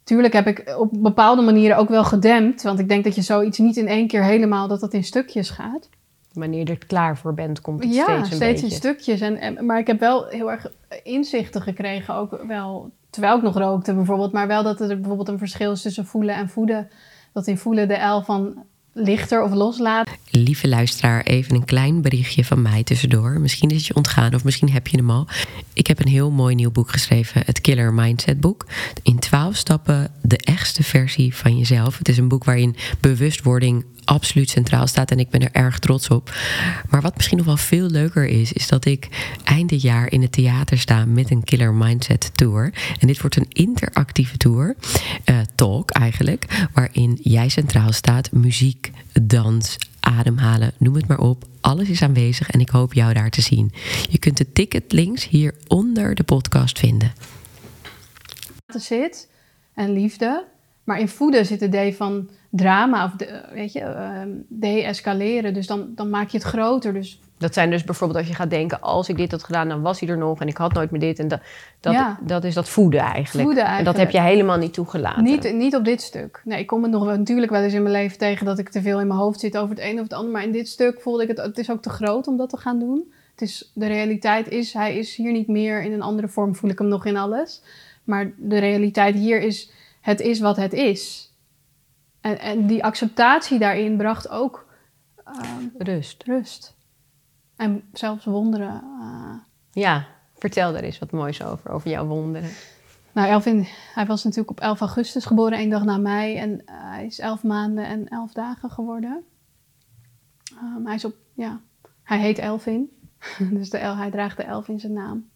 tuurlijk heb ik op bepaalde manieren ook wel gedempt. Want ik denk dat je zoiets niet in één keer helemaal, dat dat in stukjes gaat. Wanneer je er klaar voor bent, komt het Ja, steeds een steeds beetje. in stukjes. En, en, maar ik heb wel heel erg inzichten gekregen, ook wel terwijl ik nog rookte bijvoorbeeld. Maar wel dat er bijvoorbeeld een verschil is tussen voelen en voeden. Dat in voelen de L van lichter of loslaten. Lieve luisteraar, even een klein berichtje van mij tussendoor. Misschien is het je ontgaan of misschien heb je hem al. Ik heb een heel mooi nieuw boek geschreven, het Killer Mindset boek. In 12 stappen de echtste versie van jezelf. Het is een boek waarin bewustwording absoluut centraal staat en ik ben er erg trots op. Maar wat misschien nog wel veel leuker is, is dat ik eind dit jaar in het theater sta met een Killer Mindset Tour. En dit wordt een interactieve tour, eh, talk eigenlijk, waarin jij centraal staat, muziek, dans, ademhalen, noem het maar op. Alles is aanwezig en ik hoop jou daar te zien. Je kunt de ticketlinks hier onder de podcast vinden. Zit en liefde. Maar in voeden zit het idee van drama of de, weet je, uh, de-escaleren. Dus dan, dan maak je het groter. Dus dat zijn dus bijvoorbeeld als je gaat denken, als ik dit had gedaan, dan was hij er nog en ik had nooit meer dit. En dat, dat, dat is dat voeden eigenlijk. voeden eigenlijk. En dat heb je helemaal niet toegelaten. Niet, niet op dit stuk. Nee, ik kom het nog natuurlijk wel eens in mijn leven tegen dat ik te veel in mijn hoofd zit over het een of het ander. Maar in dit stuk voelde ik het, het is ook te groot om dat te gaan doen. Het is, de realiteit is, hij is hier niet meer in een andere vorm, voel ik hem nog in alles. Maar de realiteit hier is, het is wat het is. En, en die acceptatie daarin bracht ook ehm, rust. rust. En zelfs wonderen. Uh... Ja, vertel daar eens wat moois over, over jouw wonderen. Nou, Elvin, hij was natuurlijk op 11 augustus geboren, één dag na mij. En uh, hij is 11 maanden en 11 dagen geworden. Um, hij is op, ja, hij heet Elvin. dus de, hij draagt de elf in zijn naam.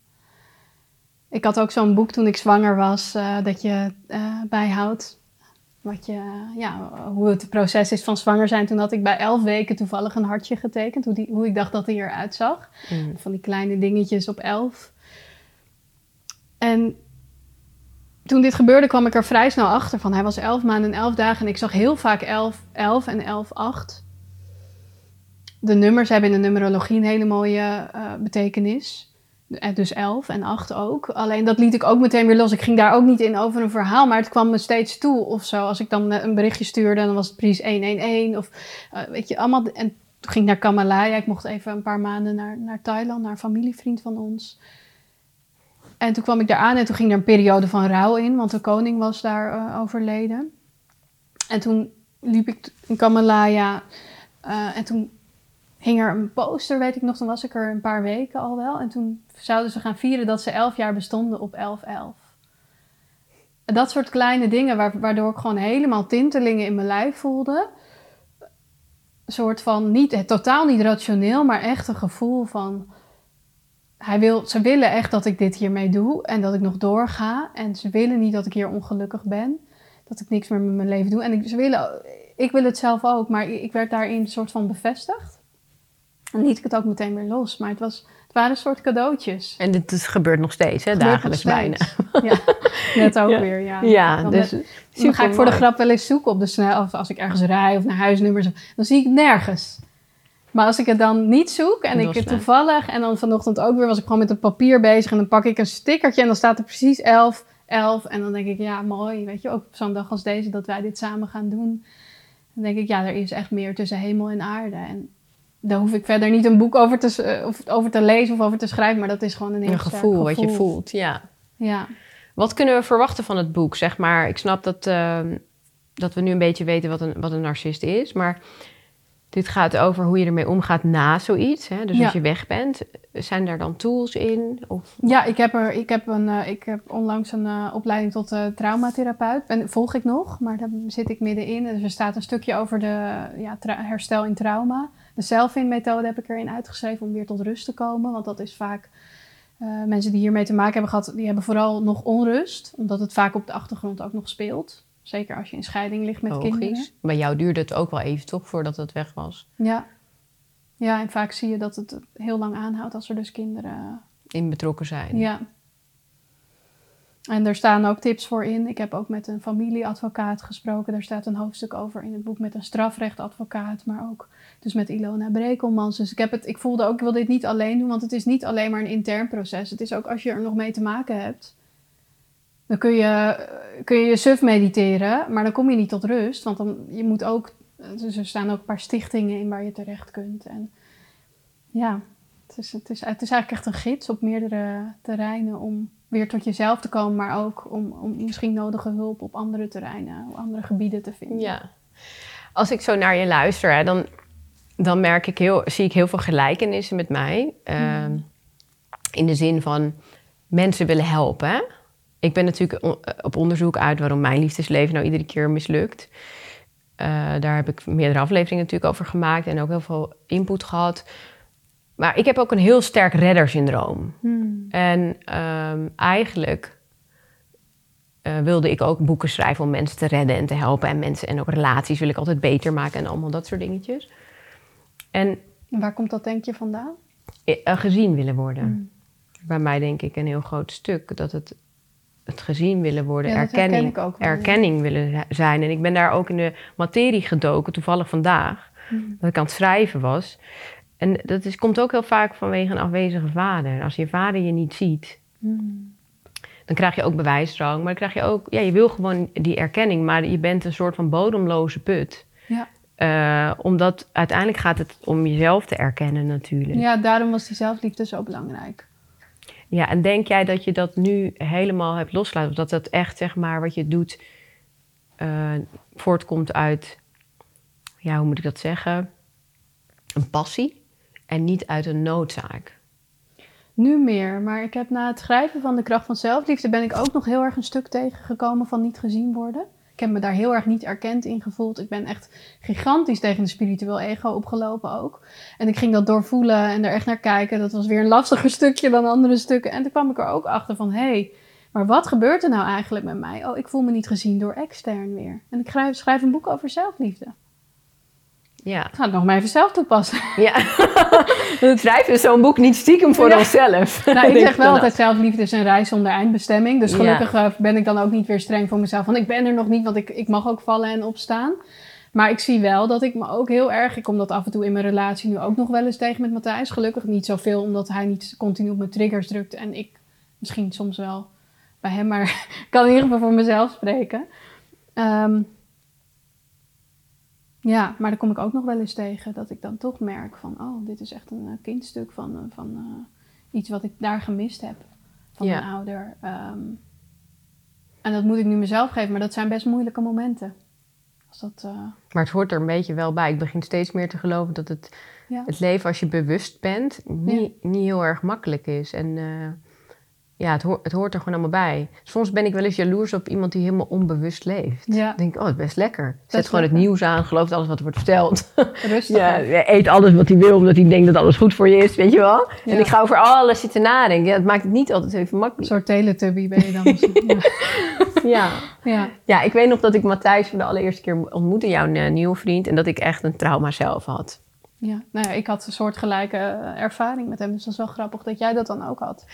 Ik had ook zo'n boek toen ik zwanger was, uh, dat je bijhoudt wat je, ja, hoe het proces is van zwanger zijn. Toen had ik bij elf weken toevallig een hartje getekend. Hoe, die, hoe ik dacht dat hij eruit zag. Mm. Van die kleine dingetjes op elf. En toen dit gebeurde kwam ik er vrij snel achter van. Hij was elf maanden en elf dagen. En ik zag heel vaak elf, elf en elf, acht. De nummers hebben in de numerologie een hele mooie uh, betekenis. Eh, dus 11 en 8 ook. Alleen dat liet ik ook meteen weer los. Ik ging daar ook niet in over een verhaal, maar het kwam me steeds toe of zo. Als ik dan een berichtje stuurde, dan was het precies 111 of uh, weet je, allemaal. En toen ging ik naar Kamalaya. Ik mocht even een paar maanden naar, naar Thailand, naar een familievriend van ons. En toen kwam ik daar aan en toen ging er een periode van rouw in, want de koning was daar overleden. En toen liep ik in Kamalaya en toen hing er een poster, weet ik nog. Toen was ik er een paar weken al wel. En toen zouden ze gaan vieren dat ze elf jaar bestonden op 11-11. Dat soort kleine dingen waardoor ik gewoon helemaal tintelingen in mijn lijf voelde. Een soort van, niet, totaal niet rationeel, maar echt een gevoel van... Hij wil, ze willen echt dat ik dit hiermee doe en dat ik nog doorga. En ze willen niet dat ik hier ongelukkig ben. Dat ik niks meer met mijn leven doe. En ze willen, ik wil het zelf ook, maar ik werd daarin een soort van bevestigd. En liet ik het ook meteen weer los. Maar het, was, het waren een soort cadeautjes. En dit, gebeurt nog steeds, hè? Dagelijks bijna. Ja, net ook weer, ja. Ja, dan dus Dan ga ik voor de grap wel eens zoeken op de snel... Of als ik ergens rij of naar huisnummers... Dan zie ik het nergens. Maar als ik het dan niet zoek en ik het toevallig... En dan vanochtend ook weer was ik gewoon met het papier bezig... En dan pak ik een stickertje en dan staat er precies 11, 11. En dan denk ik, ja, mooi. Weet je, ook op zo'n dag als deze dat wij dit samen gaan doen. Dan denk ik, ja, er is echt meer tussen hemel en aarde. En daar hoef ik verder niet een boek over te, eh, of over te lezen of over te schrijven, maar dat is gewoon een heel een gevoel, gevoel, wat je voelt. Ja. ja. Wat kunnen we verwachten van het boek? Zeg maar, ik snap dat, ehm, dat we nu een beetje weten wat een, wat een narcist is, maar dit gaat over hoe je ermee omgaat na zoiets. Hè? Dus als je weg bent, zijn daar dan tools in? Of? Ja, ik heb, er, ik, heb een, uh, ik heb onlangs een uh, opleiding tot uh, traumatherapeut. En volg ik nog, maar daar zit ik middenin. Dus er staat een stukje over de ja, herstel in trauma. De zelfin-methode heb ik erin uitgeschreven om weer tot rust te komen. Want dat is vaak... mensen die hiermee te maken hebben gehad, die hebben vooral nog onrust. Omdat het vaak op de achtergrond ook nog speelt. Zeker als je in scheiding ligt met Logisch. kinderen. Bij jou duurde het ook wel even toch voordat het weg was? Ja. Ja, en vaak zie je dat het heel lang aanhoudt als er dus kinderen... In betrokken zijn. Ja. En er staan ook tips voor in. Ik heb ook met een familieadvocaat gesproken. Daar staat een hoofdstuk over in het boek met een strafrechtadvocaat, maar ook dus met Ilona Brekelmans. Dus ik, heb het, ik voelde ook, ik wil dit niet alleen doen, want het is niet alleen maar een intern proces. Het is ook als je er nog mee te maken hebt, dan kun je kun je, je suf mediteren, maar dan kom je niet tot rust. Want dan, je moet ook, dus er staan ook een paar stichtingen in waar je terecht kunt. En ja, het is, het is, het is eigenlijk echt een gids op meerdere terreinen om weer tot jezelf te komen, maar ook om, om misschien nodige hulp op andere terreinen, op andere gebieden te vinden. Ja. Als ik zo naar je luister, hè, dan, dan merk ik heel, zie ik heel veel gelijkenissen met mij. Uh, In de zin van mensen willen helpen. Ik ben natuurlijk op onderzoek uit waarom mijn liefdesleven nou iedere keer mislukt. Uh, daar heb ik meerdere afleveringen natuurlijk over gemaakt en ook heel veel input gehad. Maar ik heb ook een heel sterk reddersyndroom. Hmm. En um, eigenlijk uh, wilde ik ook boeken schrijven om mensen te redden en te helpen. En mensen en ook relaties wil ik altijd beter maken en allemaal dat soort dingetjes. En waar komt dat denk je vandaan? eh, gezien willen worden. Mm. Bij mij denk ik een heel groot stuk. Dat het, het gezien willen worden, Ja, erkenning, ja. erkenning willen zi- zijn. En ik ben daar ook in de materie gedoken, toevallig vandaag. Mm. Dat ik aan het schrijven was. En dat is, komt ook heel vaak vanwege een afwezige vader. Als je vader je niet ziet, Mm. dan krijg je ook bewijsdrang. Maar dan krijg je ook, ja, je wil gewoon die erkenning, maar je bent een soort van bodemloze put. Ja. Eh, omdat uiteindelijk gaat het om jezelf te erkennen natuurlijk. ja, daarom was die zelfliefde zo belangrijk. Ja, en denk jij dat je dat nu helemaal hebt losgelaten? Of dat dat echt, zeg maar, wat je doet, eh, voortkomt uit, ja, hoe moet ik dat zeggen? Een passie en niet uit een noodzaak. Nu meer, maar ik heb na het schrijven van De Kracht van Zelfliefde ben ik ook nog heel erg een stuk tegengekomen van niet gezien worden. Ik heb me daar heel erg niet erkend in gevoeld. Ik ben echt gigantisch tegen de spiritueel ego opgelopen ook. En ik ging dat doorvoelen en er echt naar kijken. Dat was weer een lastiger stukje dan andere stukken. En toen kwam ik er ook achter van, hé, hey, maar wat gebeurt er nou eigenlijk met mij? Oh, ik voel me niet gezien door extern weer. En ik schrijf, schrijf een boek over zelfliefde. Ja. Ik ga het nog maar even zelf toepassen. ja. Schrijf dus zo'n boek niet stiekem voor Ja. onszelf. Nou, ik zeg wel altijd zelfliefde is een reis zonder eindbestemming. Dus gelukkig eh, ben ik dan ook niet weer streng voor mezelf. Want ik ben er nog niet, want ik, ik mag ook vallen en opstaan. Maar ik zie wel dat ik me ook heel erg... Ik kom dat af en toe in mijn relatie nu ook nog wel eens tegen met Matthijs. Gelukkig niet zoveel, omdat hij niet continu op mijn triggers drukt. En ik misschien soms wel bij hem, maar ik kan in ieder geval voor mezelf spreken. Ehm, ja, maar daar kom ik ook nog wel eens tegen. Dat ik dan toch merk van... Oh, dit is echt een eh, kindstuk van... eh, van eh, iets wat ik daar gemist heb van Ja. mijn ouder. Ehm, en dat moet ik nu mezelf geven, maar dat zijn best moeilijke momenten. Als dat, Maar het hoort er een beetje wel bij. Ik begin steeds meer te geloven dat het, ja. het leven als je bewust bent niet, niet heel erg makkelijk is. En ja, het, hoort het hoort er gewoon allemaal bij. Soms ben ik wel eens jaloers op iemand die helemaal onbewust leeft. Ja. Dan denk ik, oh, het is best lekker. Zet Best gewoon het nieuws aan, gelooft alles wat er wordt verteld. rustig. ja, eet alles wat hij wil, omdat hij denkt dat alles goed voor je is, weet je wel. Ja. En ik ga over alles zitten nadenken. Ja, het maakt het niet altijd even Een makkelijk. soort teletubby ben je dan. misschien. ja. Ja. ja. ja, ik weet nog dat ik Matthijs voor de allereerste keer ontmoette, jouw eh, nieuwe vriend. En dat ik echt een trauma zelf had. Ja. Nou ja, ik had een soortgelijke eh, ervaring met hem, dus dat is wel grappig dat jij dat dan ook had.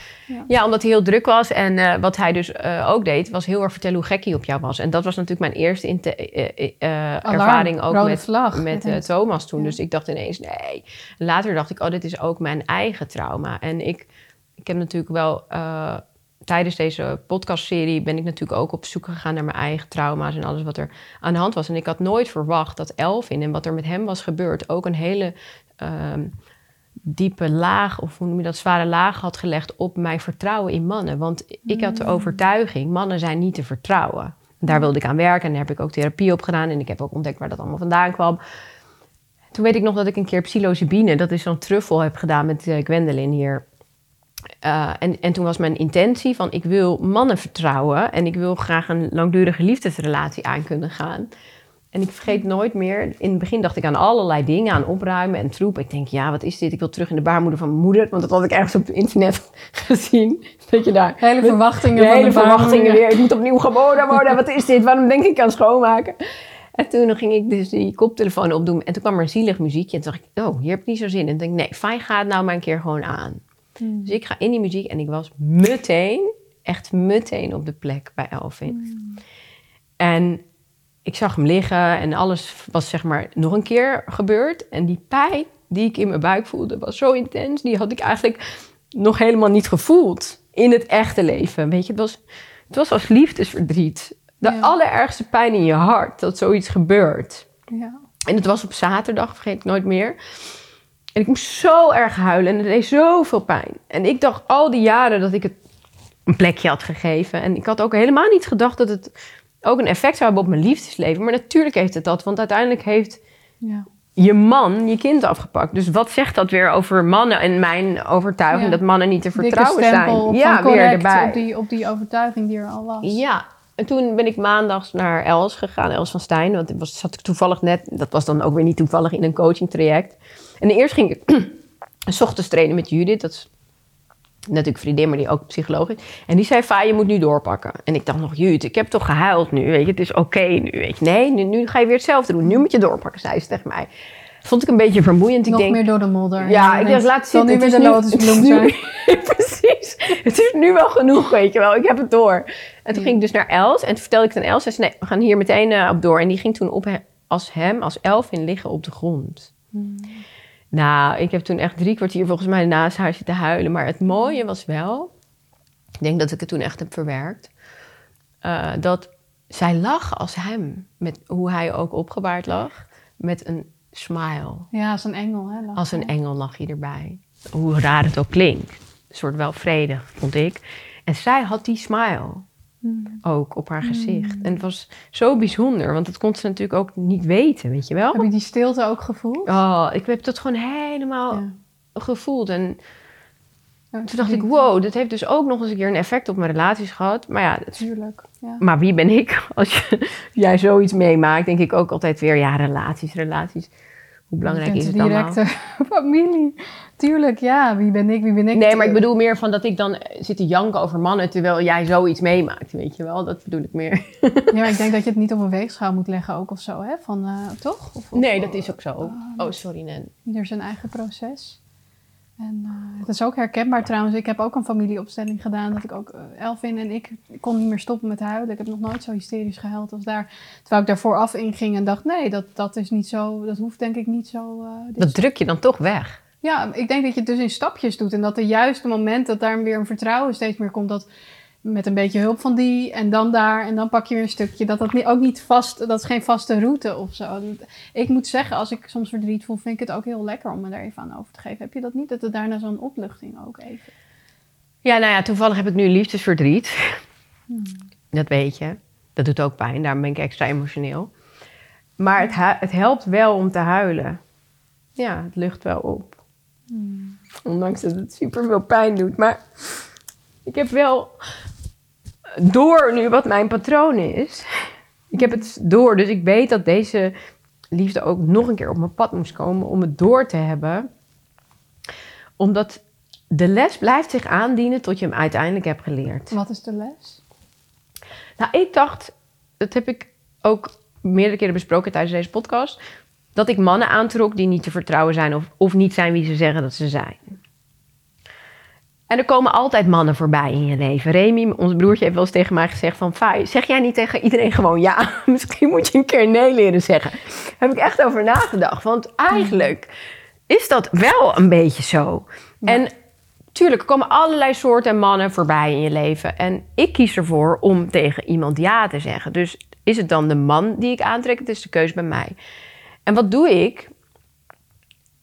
Ja, omdat hij heel druk was. En eh, wat hij dus eh, ook deed, was heel erg vertellen hoe gek hij op jou was. En dat was natuurlijk mijn eerste Alarm, ervaring ook rode met, vlag met. Thomas toen. Ja. Dus ik dacht ineens, nee. Later dacht ik, oh, dit is ook mijn eigen trauma. En ik, ik heb natuurlijk wel... tijdens deze podcastserie ben ik natuurlijk ook op zoek gegaan naar mijn eigen trauma's en alles wat er aan de hand was. En ik had nooit verwacht dat Elvin en wat er met hem was gebeurd ook een hele ehm, diepe laag, of hoe noem je dat, zware laag had gelegd op mijn vertrouwen in mannen. Want ik had de overtuiging, mannen zijn niet te vertrouwen. Daar wilde ik aan werken en daar heb ik ook therapie op gedaan. En ik heb ook ontdekt waar dat allemaal vandaan kwam. Toen weet ik nog dat ik een keer psilocybine, dat is zo'n truffel, heb gedaan met eh, Gwendolyn hier. Uh, en, en toen was mijn intentie van ik wil mannen vertrouwen en ik wil graag een langdurige liefdesrelatie aan kunnen gaan. En ik vergeet nooit meer, in het begin dacht ik aan allerlei dingen, aan opruimen en troep. Ik denk, ja, wat is dit? Ik wil terug in de baarmoeder van mijn moeder, want dat had ik ergens op het internet gezien. Dat je daar Hele verwachtingen van hele de verwachtingen weer. Ik moet opnieuw geboren worden. Wat is dit? Waarom denk ik aan schoonmaken? En toen ging ik dus die koptelefoon opdoen. En toen kwam er een zielig muziekje. En toen dacht ik, oh, hier heb ik niet zo zin in. En toen denk ik, nee, fijn, ga het nou maar een keer gewoon aan. Dus ik ga in die muziek en ik was meteen, echt meteen op de plek bij Elvin. En ik zag hem liggen en alles was zeg maar nog een keer gebeurd. En die pijn die ik in mijn buik voelde was zo intens. Die had ik eigenlijk nog helemaal niet gevoeld in het echte leven. Weet je, het was, het was als liefdesverdriet. De Ja. allerergste pijn in je hart dat zoiets gebeurt. Ja. En het was op zaterdag, vergeet ik nooit meer. En ik moest zo erg huilen en het deed zoveel pijn. En ik dacht al die jaren dat ik het een plekje had gegeven. En ik had ook helemaal niet gedacht dat het ook een effect zou hebben op mijn liefdesleven. Maar natuurlijk heeft het dat, want uiteindelijk heeft Ja. je man je kind afgepakt. Dus wat zegt dat weer over mannen en mijn overtuiging Ja. dat mannen niet te vertrouwen zijn? Ja, van weer erbij. Op die, op die overtuiging die er al was. Ja, en toen ben ik maandags naar Els gegaan, Els van Stijn. Want ik was, zat ik toevallig net, dat was dan ook weer niet toevallig, in een coaching traject. En eerst ging ik s ochtends trainen met Judith. Dat is natuurlijk vriendin, maar die ook psycholoog is. En die zei, Va, je moet nu doorpakken. En ik dacht nog, Judith, ik heb toch gehuild nu, weet je. Het is oké nu, weet je. Nee, nu, nu ga je weer hetzelfde doen. Nu moet je doorpakken, zei ze tegen mij. vond ik een beetje vermoeiend. Ik Nog denk, meer door de modder. ja, ik dacht, laat zitten. nu weer de lotusbloem zijn. Precies. Het is nu wel genoeg, weet je wel. Ik heb het door. En toen ging ik dus naar Els. En toen vertelde ik het aan Els. Ze zei, nee, we gaan hier meteen eh, op door. En die ging toen op he- als hem, als Elvin, liggen op de grond. Nou, ik heb toen echt drie kwartier volgens mij naast haar zitten huilen. Maar het mooie was wel... Ik denk dat ik het toen echt heb verwerkt. eh, dat zij lag als hem. Met hoe hij ook opgebaard lag. Met een smile. Ja, als een engel. Hè, lag Als een engel lag hij erbij. Hoe raar het ook klinkt. Een soort wel vredig, vond ik. En zij had die smile Hmm. ook op haar gezicht. En het was zo bijzonder, want dat kon ze natuurlijk ook niet weten, weet je wel? Heb je die stilte ook gevoeld? Oh, ik heb dat gewoon helemaal Ja. gevoeld. En Ja, toen dacht ik, wow, dit heeft dus ook nog eens een keer een effect op mijn relaties gehad. Maar ja, het- Tuurlijk. Ja. maar wie ben ik? Als je, jij zoiets meemaakt, denk ik ook altijd weer, ja, relaties, relaties. Hoe belangrijk is het allemaal? directe familie. Tuurlijk, ja. Wie ben ik, wie ben ik? Nee, maar ik bedoel meer van dat ik dan zit te janken over mannen terwijl jij zoiets meemaakt, weet je wel? Dat bedoel ik meer. Ja, maar ik denk dat je het niet op een weegschaal moet leggen ook of zo, hè? Van, eh, toch? Of, of- Nee, dat is ook zo. Oh, sorry, Nen. Ieder zijn eigen proces. En eh, het is ook herkenbaar trouwens. Ik heb ook een familieopstelling gedaan. Dat ik ook, eh, Elvin en ik, ik kon niet meer stoppen met huilen. Ik heb nog nooit zo hysterisch gehuild als daar. Terwijl ik daarvoor af inging en dacht, nee, dat, dat is niet zo. Dat hoeft denk ik niet zo. eh, Dat druk je dan toch weg. Ja, ik denk dat je het dus in stapjes doet. En dat de juiste moment dat daar weer een vertrouwen steeds meer komt. Dat met een beetje hulp van die en dan daar en dan pak je weer een stukje. Dat dat ook niet vast, dat is geen vaste route of zo. Ik moet zeggen, als ik soms verdriet voel, vind ik het ook heel lekker om me daar even aan over te geven. Heb je dat niet? Dat het daarna zo'n opluchting ook even. Ja, nou ja, toevallig heb ik nu liefdesverdriet. Dat weet je. Dat doet ook pijn, daarom ben ik extra emotioneel. Maar het, het helpt wel om te huilen. Ja, het lucht wel op. Ondanks dat het super veel pijn doet. Maar ik heb wel door nu wat mijn patroon is. Ik heb het door, dus ik weet dat deze liefde ook nog een keer op mijn pad moest komen om het door te hebben. Omdat de les blijft zich aandienen tot je hem uiteindelijk hebt geleerd. Wat is de les? Nou, ik dacht, dat heb ik ook meerdere keren besproken tijdens deze podcast, dat ik mannen aantrok die niet te vertrouwen zijn of, of niet zijn wie ze zeggen dat ze zijn. En er komen altijd mannen voorbij in je leven. Remy, ons broertje, heeft wel eens tegen mij gezegd van... Zeg jij niet tegen iedereen gewoon ja? Misschien moet je een keer nee leren zeggen. Daar heb ik echt over nagedacht. Want eigenlijk is dat wel een beetje zo. En tuurlijk, er komen allerlei soorten mannen voorbij in je leven. En ik kies ervoor om tegen iemand ja te zeggen. Dus is het dan de man die ik aantrek? Het is de keuze bij mij. En wat doe ik?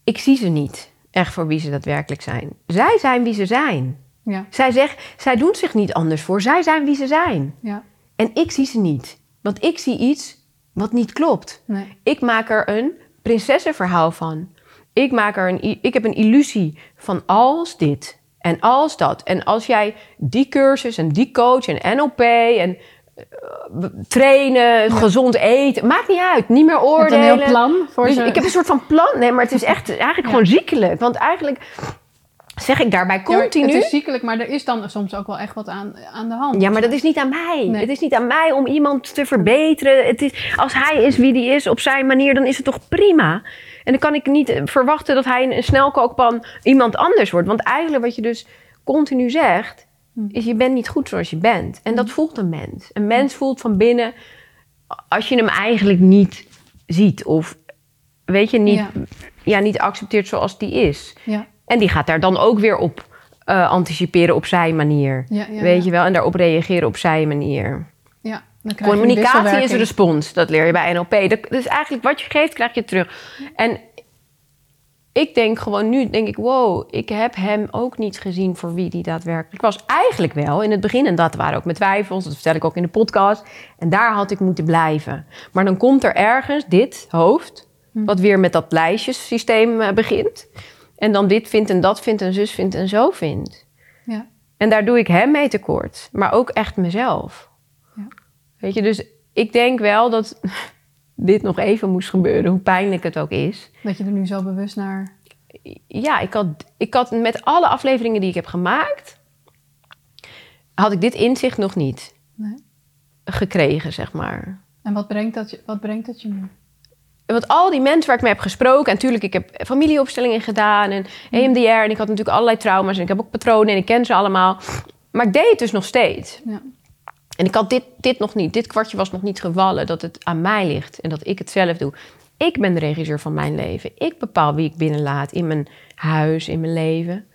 Ik zie ze niet echt voor wie ze daadwerkelijk zijn. Zij zijn wie ze zijn. Ja, Zij, zegt, zij doen zich niet anders voor. Zij zijn wie ze zijn. ja, En ik zie ze niet. Want ik zie iets wat niet klopt. nee. Ik maak er een prinsessenverhaal van. Ik, maak er een, ik heb een illusie van als dit en als dat. En als jij die cursus en die coach en NLP en trainen, gezond eten, maakt niet uit. Niet meer oordelen. een heel plan voor Dus ze. ik heb een soort van plan. Nee, maar het is echt eigenlijk Ja. gewoon ziekelijk. Want eigenlijk zeg ik daarbij Ja, continu... het is ziekelijk, maar er is dan soms ook wel echt wat aan, aan de hand. Ja, maar dat is niet aan mij. Nee. Het is niet aan mij om iemand te verbeteren. Het is, als hij is wie die is op zijn manier, dan is het toch prima. En dan kan ik niet verwachten dat hij in een snelkookpan iemand anders wordt. Want eigenlijk wat je dus continu zegt. Is je bent niet goed zoals je bent. En dat voelt een mens. Een mens voelt van binnen als je hem eigenlijk niet ziet. Of weet je, niet, Ja. ja. niet accepteert zoals die is. Ja, En die gaat daar dan ook weer op eh, anticiperen op zijn manier. ja. Weet je wel? En daarop reageren op zijn manier. Ja, dan krijg Communicatie is respons. Dat leer je bij NLP. Dat, dus eigenlijk wat je geeft, krijg je terug. En ik denk gewoon nu, denk ik, wow, ik heb hem ook niet gezien voor wie die daadwerkelijk was. Eigenlijk wel in het begin. En dat waren ook mijn twijfels. Dat vertel ik ook in de podcast. En daar had ik moeten blijven. Maar dan komt er ergens dit hoofd, wat weer met dat lijstjesysteem eh, begint. En dan dit vindt en dat vindt en zus vindt en zo vindt. Ja, En daar doe ik hem mee tekort. Maar ook echt mezelf. Ja. Weet je, dus ik denk wel dat dit nog even moest gebeuren, hoe pijnlijk het ook is. dat je er nu zo bewust naar... Ja, ik had, ik had met alle afleveringen die ik heb gemaakt, had ik dit inzicht nog niet Nee. gekregen, zeg maar. En wat brengt dat je, wat brengt dat je nu? want al die mensen waar ik mee heb gesproken... en natuurlijk, ik heb familieopstellingen gedaan en EMDR... en ik had natuurlijk allerlei trauma's en ik heb ook patronen en ik ken ze allemaal. Maar ik deed het dus nog steeds. Ja. En ik had dit, dit nog niet, dit kwartje was nog niet gevallen... dat het aan mij ligt en dat ik het zelf doe. Ik ben de regisseur van mijn leven. Ik bepaal wie ik binnenlaat in mijn huis, in mijn leven.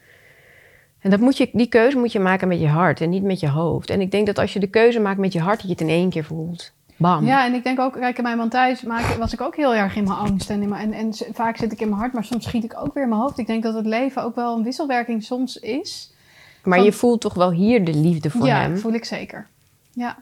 En dat moet je, die keuze moet je maken met je hart en niet met je hoofd. En ik denk dat als je de keuze maakt met je hart... dat je het in één keer voelt. Bam. Ja, en ik denk ook, kijk, in mijn man thuis maak- was ik ook heel erg in mijn angst. En, in mijn, en, en vaak zit ik in mijn hart, maar soms schiet ik ook weer in mijn hoofd. Ik denk dat het leven ook wel een wisselwerking soms is. Maar Van- je voelt toch wel hier de liefde voor ja, hem? voel ik zeker. Ja.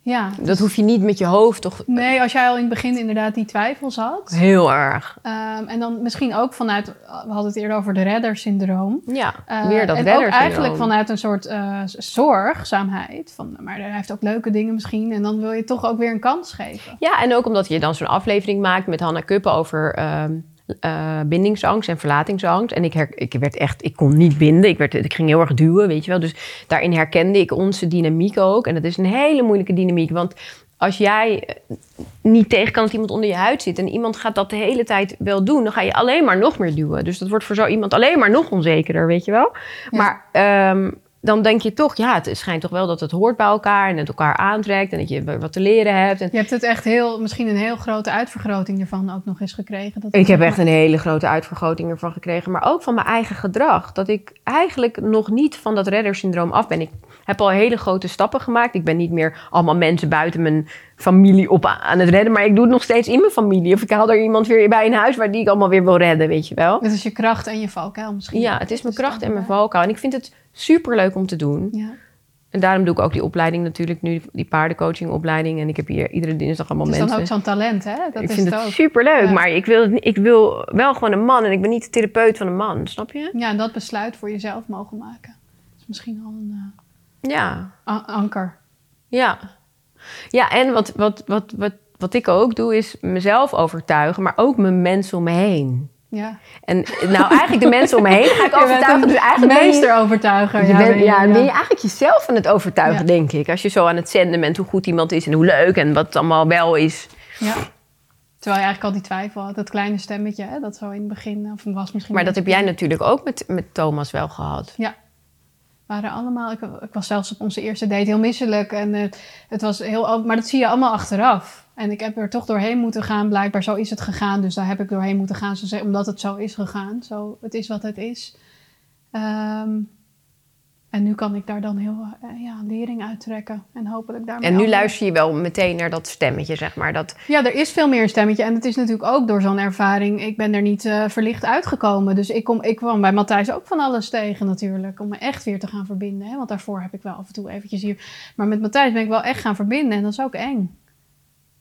Ja. Dat hoef je niet met je hoofd toch... Nee, als jij al in het begin inderdaad die twijfels had. Heel erg. ehm, en dan misschien ook vanuit, we hadden het eerder over de reddersyndroom. Ja, Eh, weer dat en ook eigenlijk vanuit een soort eh, zorgzaamheid. Van, maar hij heeft ook leuke dingen misschien. En dan wil je toch ook weer een kans geven. Ja, en ook omdat je dan zo'n aflevering maakt met Hanna Kuppen over ehm, eh, bindingsangst en verlatingsangst. En ik, her, ik werd echt, ik kon niet binden. Ik, werd, ik ging heel erg duwen, weet je wel. Dus daarin herkende ik onze dynamiek ook. En dat is een hele moeilijke dynamiek. Want als jij eh, niet tegen kan dat iemand onder je huid zit en iemand gaat dat de hele tijd wel doen, dan ga je alleen maar nog meer duwen. Dus dat wordt voor zo iemand alleen maar nog onzekerder, weet je wel. Ja. Maar ehm, dan denk je toch, ja, het schijnt toch wel dat het hoort bij elkaar en het elkaar aantrekt en dat je wat te leren hebt. En Je hebt het echt heel, misschien een heel grote uitvergroting ervan ook nog eens gekregen. Dat Ik heb echt een hele grote uitvergroting ervan gekregen. Maar ook van mijn eigen gedrag. Dat ik eigenlijk nog niet van dat reddersyndroom af ben. Ik heb al hele grote stappen gemaakt. Ik ben niet meer allemaal mensen buiten mijn familie op aan het redden. Maar ik doe het nog steeds in mijn familie. Of ik haal er iemand weer bij in huis waar die ik allemaal weer wil redden, weet je wel. Het is je kracht en je valkuil misschien. Ja, het is mijn Dat kracht en mijn valkuil. En ik vind het super leuk om te doen. Ja. En daarom doe ik ook die opleiding natuurlijk nu, die paardencoachingopleiding. En ik heb hier iedere dinsdag allemaal Het is mensen. dan ook zo'n talent, hè? Dat ik is vind het het ook. super leuk, Ja. maar ik wil, ik wil wel gewoon een man en ik ben niet de therapeut van een man, snap je? Ja, en dat besluit voor jezelf mogen maken. Dat is misschien al een Ja, eh, a- anker. ja. Ja, en wat, wat, wat, wat, wat ik ook doe is mezelf overtuigen, maar ook mijn mensen om me heen. Ja. En nou, eigenlijk de mensen om me heen ga ik overtuigen. Dus eigenlijk ben je, meesterovertuiger. je ja, bent, ben je, ja, ja. ben je eigenlijk jezelf aan het overtuigen, Ja. denk ik. Als je zo aan het zenden bent hoe goed iemand is en hoe leuk en wat het allemaal wel is. Ja. Terwijl je eigenlijk al die twijfel had. Dat kleine stemmetje, hè? Dat zo in het begin, of was misschien... Maar dat heb jij natuurlijk ook met, met Thomas wel gehad. Ja. Waren allemaal... Ik, ik was zelfs op onze eerste date heel misselijk. En eh, het was heel... Maar dat zie je allemaal achteraf. En ik heb er toch doorheen moeten gaan. Blijkbaar zo is het gegaan. Dus daar heb ik doorheen moeten gaan. Zo, omdat het zo is gegaan. Zo, het is wat het is. Ehm, en nu kan ik daar dan heel eh, ja, lering uittrekken. En hopelijk daarmee... En nu luister je wel meteen naar dat stemmetje, zeg maar. Dat, Ja, er is veel meer een stemmetje. En het is natuurlijk ook door zo'n ervaring. Ik ben er niet eh, verlicht uitgekomen. Dus ik, kom, ik kwam bij Matthijs ook van alles tegen natuurlijk. Om me echt weer te gaan verbinden. Hè? Want daarvoor heb ik wel af en toe eventjes hier. Maar met Matthijs ben ik wel echt gaan verbinden. En dat is ook eng.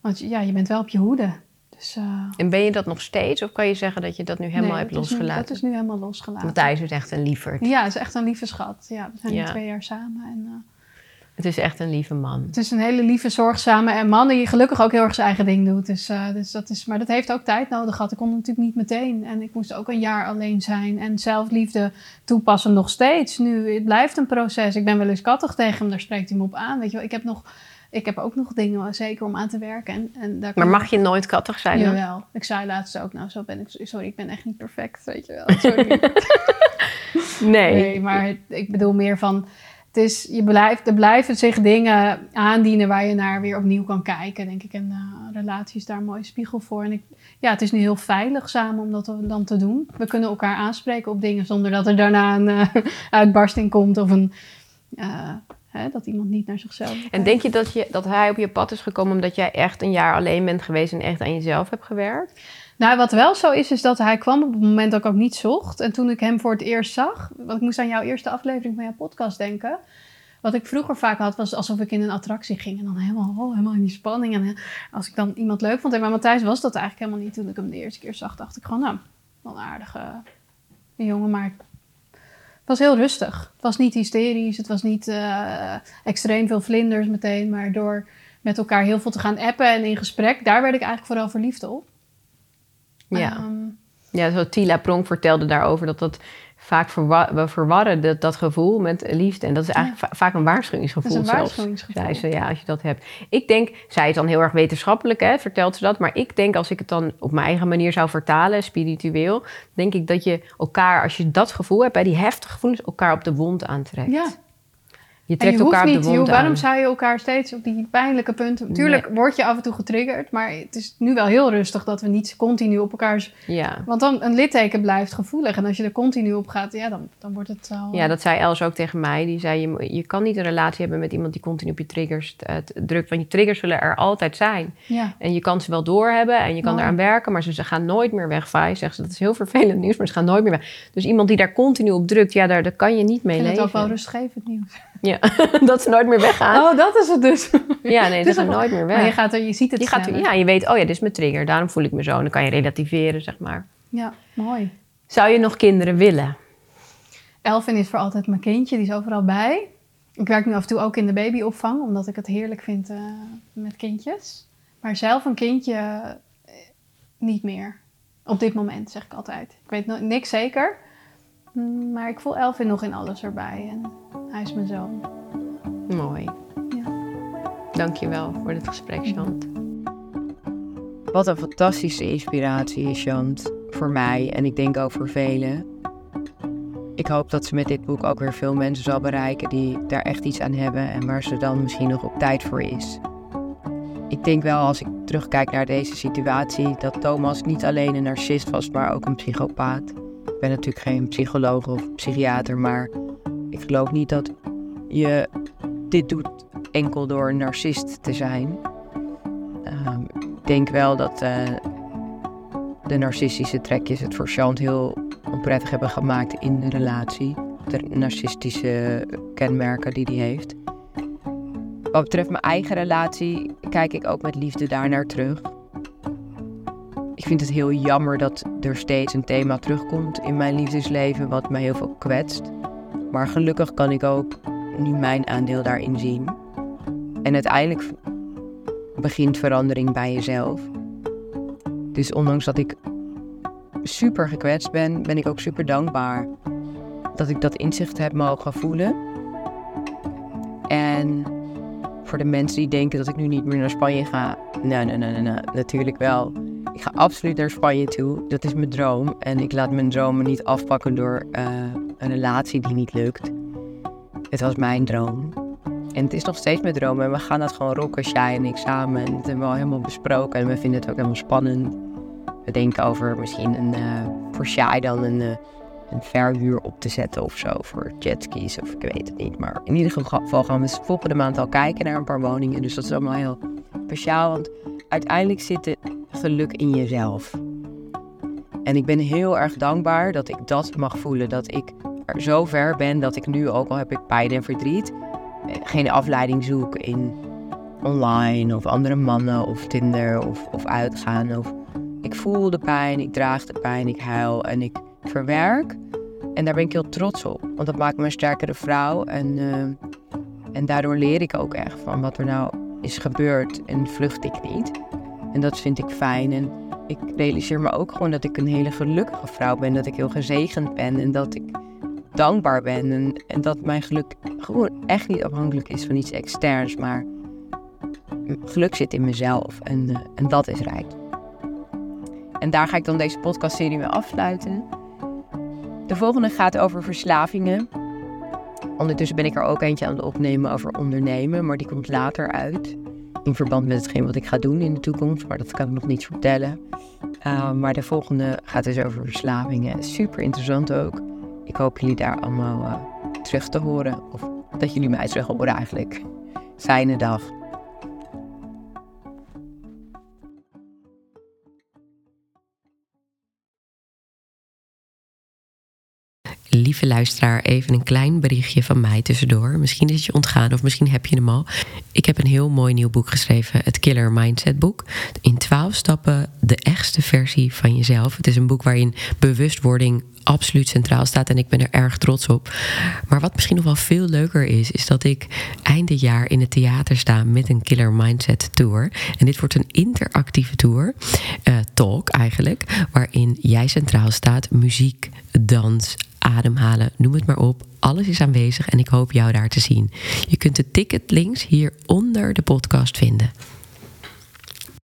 Want ja, je bent wel op je hoede. Dus, eh, en ben je dat nog steeds? Of kan je zeggen dat je dat nu helemaal nee, hebt losgelaten? dat is nu helemaal losgelaten. Matthijs is echt een lieverd. Ja, het is echt een lieve schat. Ja, we zijn nu twee jaar samen. En, eh, Het is echt een lieve man. Het is een hele lieve, zorgzame en man die gelukkig ook heel erg zijn eigen ding doet. Dus, eh, dus dat is, maar dat heeft ook tijd nodig gehad. Ik kon natuurlijk niet meteen. En ik moest ook een jaar alleen zijn. En zelfliefde toepassen nog steeds. Nu, het blijft een proces. Ik ben wel eens kattig tegen hem, daar spreekt hij me op aan. Weet je wel, ik heb, nog, ik heb ook nog dingen zeker om aan te werken. En, en daar Maar mag je nooit kattig zijn? Jawel. Ik zei laatst ook, nou zo ben ik, sorry, ik ben echt niet perfect, weet je wel. Sorry. Nee. Nee, maar het- ik bedoel meer van. Het is, je blijft, er blijven zich dingen aandienen waar je naar weer opnieuw kan kijken, denk ik. En eh, relatie is daar een mooie spiegel voor. En ik, ja, het is nu heel veilig samen om dat dan te doen. We kunnen elkaar aanspreken op dingen zonder dat er daarna een eh, uitbarsting komt of een, eh, hè, dat iemand niet naar zichzelf. En denk je dat, je dat hij op je pad is gekomen omdat jij echt een jaar alleen bent geweest en echt aan jezelf hebt gewerkt? Nou, wat wel zo is, is dat hij kwam op het moment dat ik ook niet zocht. En toen ik hem voor het eerst zag, want ik moest aan jouw eerste aflevering van jouw podcast denken. Wat ik vroeger vaak had, was alsof ik in een attractie ging. En dan helemaal, oh, helemaal in die spanning. En eh, als ik dan iemand leuk vond. En bij Matthijs was dat eigenlijk helemaal niet. Toen ik hem de eerste keer zag, dacht ik gewoon, nou, wel een aardige jongen. Maar was heel rustig. Het was niet hysterisch. Het was niet eh, extreem veel vlinders meteen. Maar door met elkaar heel veel te gaan appen en in gesprek, daar werd ik eigenlijk vooral verliefd op. Ja. Ehm, Ja, zo Tila Pronk vertelde daarover dat dat vaak verwa we verwarren dat, dat gevoel met liefde. En dat is eigenlijk va- vaak een waarschuwingsgevoel. Dat is een zelfs, waarschuwingsgevoel. zei ze, ja, als je dat hebt. Ik denk, zij is dan heel erg wetenschappelijk, hè, vertelt ze dat. Maar ik denk, als ik het dan op mijn eigen manier zou vertalen, spiritueel, denk ik dat je elkaar, als je dat gevoel hebt, bij die heftige gevoelens, elkaar op de wond aantrekt. Ja. Je En trekt je elkaar niet, de joh, wond waarom zou je elkaar steeds op die pijnlijke punten... Tuurlijk word je af en toe getriggerd, maar het is nu wel heel rustig dat we niet continu op elkaars... Ja. Want dan, een litteken blijft gevoelig en als je er continu op gaat, ja, dan, dan wordt het al... Ja, dat zei Els ook tegen mij. Die zei, je, je kan niet een relatie hebben met iemand die continu op je triggers eh, drukt. Want je triggers zullen er altijd zijn. Ja. En je kan ze wel doorhebben en je kan eraan werken, maar ze, ze gaan nooit meer weg. Vai, zegt ze, dat is heel vervelend nieuws, maar ze gaan nooit meer weg. Dus iemand die daar continu op drukt, ja, daar, daar kan je niet Ik mee vind het leven. ook wel rustgevend nieuws. Ja, dat ze nooit meer weggaan. Oh, dat is het dus. ja, nee, ook- nooit meer weg. Maar je, gaat er, je ziet het je, gaat, sneller. ja, je weet, oh ja, dit is mijn trigger, daarom voel ik me zo. En dan kan je relativeren, zeg maar. Ja, mooi. Zou je nog kinderen willen? Elvin is voor altijd mijn kindje, die is overal bij. Ik werk nu af en toe ook in de babyopvang, omdat ik het heerlijk vind eh, met kindjes. Maar zelf een kindje eh, niet meer. Op dit moment, zeg ik altijd. Ik weet no- niks zeker. Maar ik voel Elvin nog in alles erbij. En hij is mijn zoon. Mooi. Ja. Dankjewel voor dit gesprek, Chant. Wat een fantastische inspiratie is Jant voor mij en ik denk ook voor velen. Ik hoop dat ze met dit boek ook weer veel mensen zal bereiken die daar echt iets aan hebben en waar ze dan misschien nog op tijd voor is. Ik denk wel als ik terugkijk naar deze situatie dat Thomas niet alleen een narcist was, maar ook een psychopaat. Ik ben natuurlijk geen psycholoog of psychiater, maar ik geloof niet dat je dit doet enkel door een narcist te zijn. Ehm, ik denk wel dat eh, de narcistische trekjes het voor Chant heel onprettig hebben gemaakt in de relatie. De narcistische kenmerken die hij heeft. Wat betreft mijn eigen relatie kijk ik ook met liefde daar naar terug. Ik vind het heel jammer dat er steeds een thema terugkomt in mijn liefdesleven wat mij heel veel kwetst. Maar gelukkig kan ik ook nu mijn aandeel daarin zien. En uiteindelijk begint verandering bij jezelf. Dus ondanks dat ik super gekwetst ben, ben ik ook super dankbaar dat ik dat inzicht heb mogen voelen. En voor de mensen die denken dat ik nu niet meer naar Spanje ga, nee, nee, nee, nee, natuurlijk wel. Ik ga absoluut naar Spanje toe. Dat is mijn droom. En ik laat mijn dromen niet afpakken door eh, een relatie die niet lukt. Het was mijn droom. En het is nog steeds mijn droom. En we gaan dat gewoon rocken, Shai en ik samen. En dat hebben we al helemaal besproken. En we vinden het ook helemaal spannend. We denken over misschien een, eh, voor Shai dan een, eh, een verhuur op te zetten of zo. Voor jetskis of ik weet het niet. Maar in ieder geval gaan we volgende maand al kijken naar een paar woningen. Dus dat is allemaal heel speciaal. Want uiteindelijk zit het geluk in jezelf. En ik ben heel erg dankbaar dat ik dat mag voelen. Dat ik er zo ver ben dat ik nu, ook al heb ik pijn en verdriet, geen afleiding zoek in online of andere mannen of Tinder of, of uitgaan. Of, ik voel de pijn, ik draag de pijn, ik huil en ik verwerk. En daar ben ik heel trots op, want dat maakt me een sterkere vrouw. En, eh, en daardoor leer ik ook echt van wat er nou is gebeurd en vlucht ik niet. En dat vind ik fijn. En ik realiseer me ook gewoon dat ik een hele gelukkige vrouw ben. Dat ik heel gezegend ben en dat ik dankbaar ben. En, dat mijn geluk gewoon echt niet afhankelijk is van iets externs. Maar geluk zit in mezelf en, eh, en dat is rijk. En daar ga ik dan deze podcastserie mee afsluiten. De volgende gaat over verslavingen. Ondertussen ben ik er ook eentje aan het opnemen over ondernemen, maar die komt later uit. In verband met hetgeen wat ik ga doen in de toekomst, maar dat kan ik nog niet vertellen. Uh, maar de volgende gaat dus over verslavingen. Super interessant ook. Ik hoop jullie daar allemaal uh, terug te horen. Of dat jullie mij terug horen eigenlijk. Fijne dag. Lieve luisteraar, even een klein berichtje van mij tussendoor. Misschien is het je ontgaan of misschien heb je hem al. Ik heb een heel mooi nieuw boek geschreven, het Killer Mindset boek. In twaalf 12 stappen de echtste versie van jezelf. Het is een boek waarin bewustwording absoluut centraal staat en ik ben er erg trots op. Maar wat misschien nog wel veel leuker is, is dat ik eind dit jaar in het theater sta met een Killer Mindset Tour. En dit wordt een interactieve tour, uh, talk eigenlijk, waarin jij centraal staat, muziek, dans, ademhalen, noem het maar op. Alles is aanwezig en ik hoop jou daar te zien. Je kunt de ticketlinks hier onder de podcast vinden.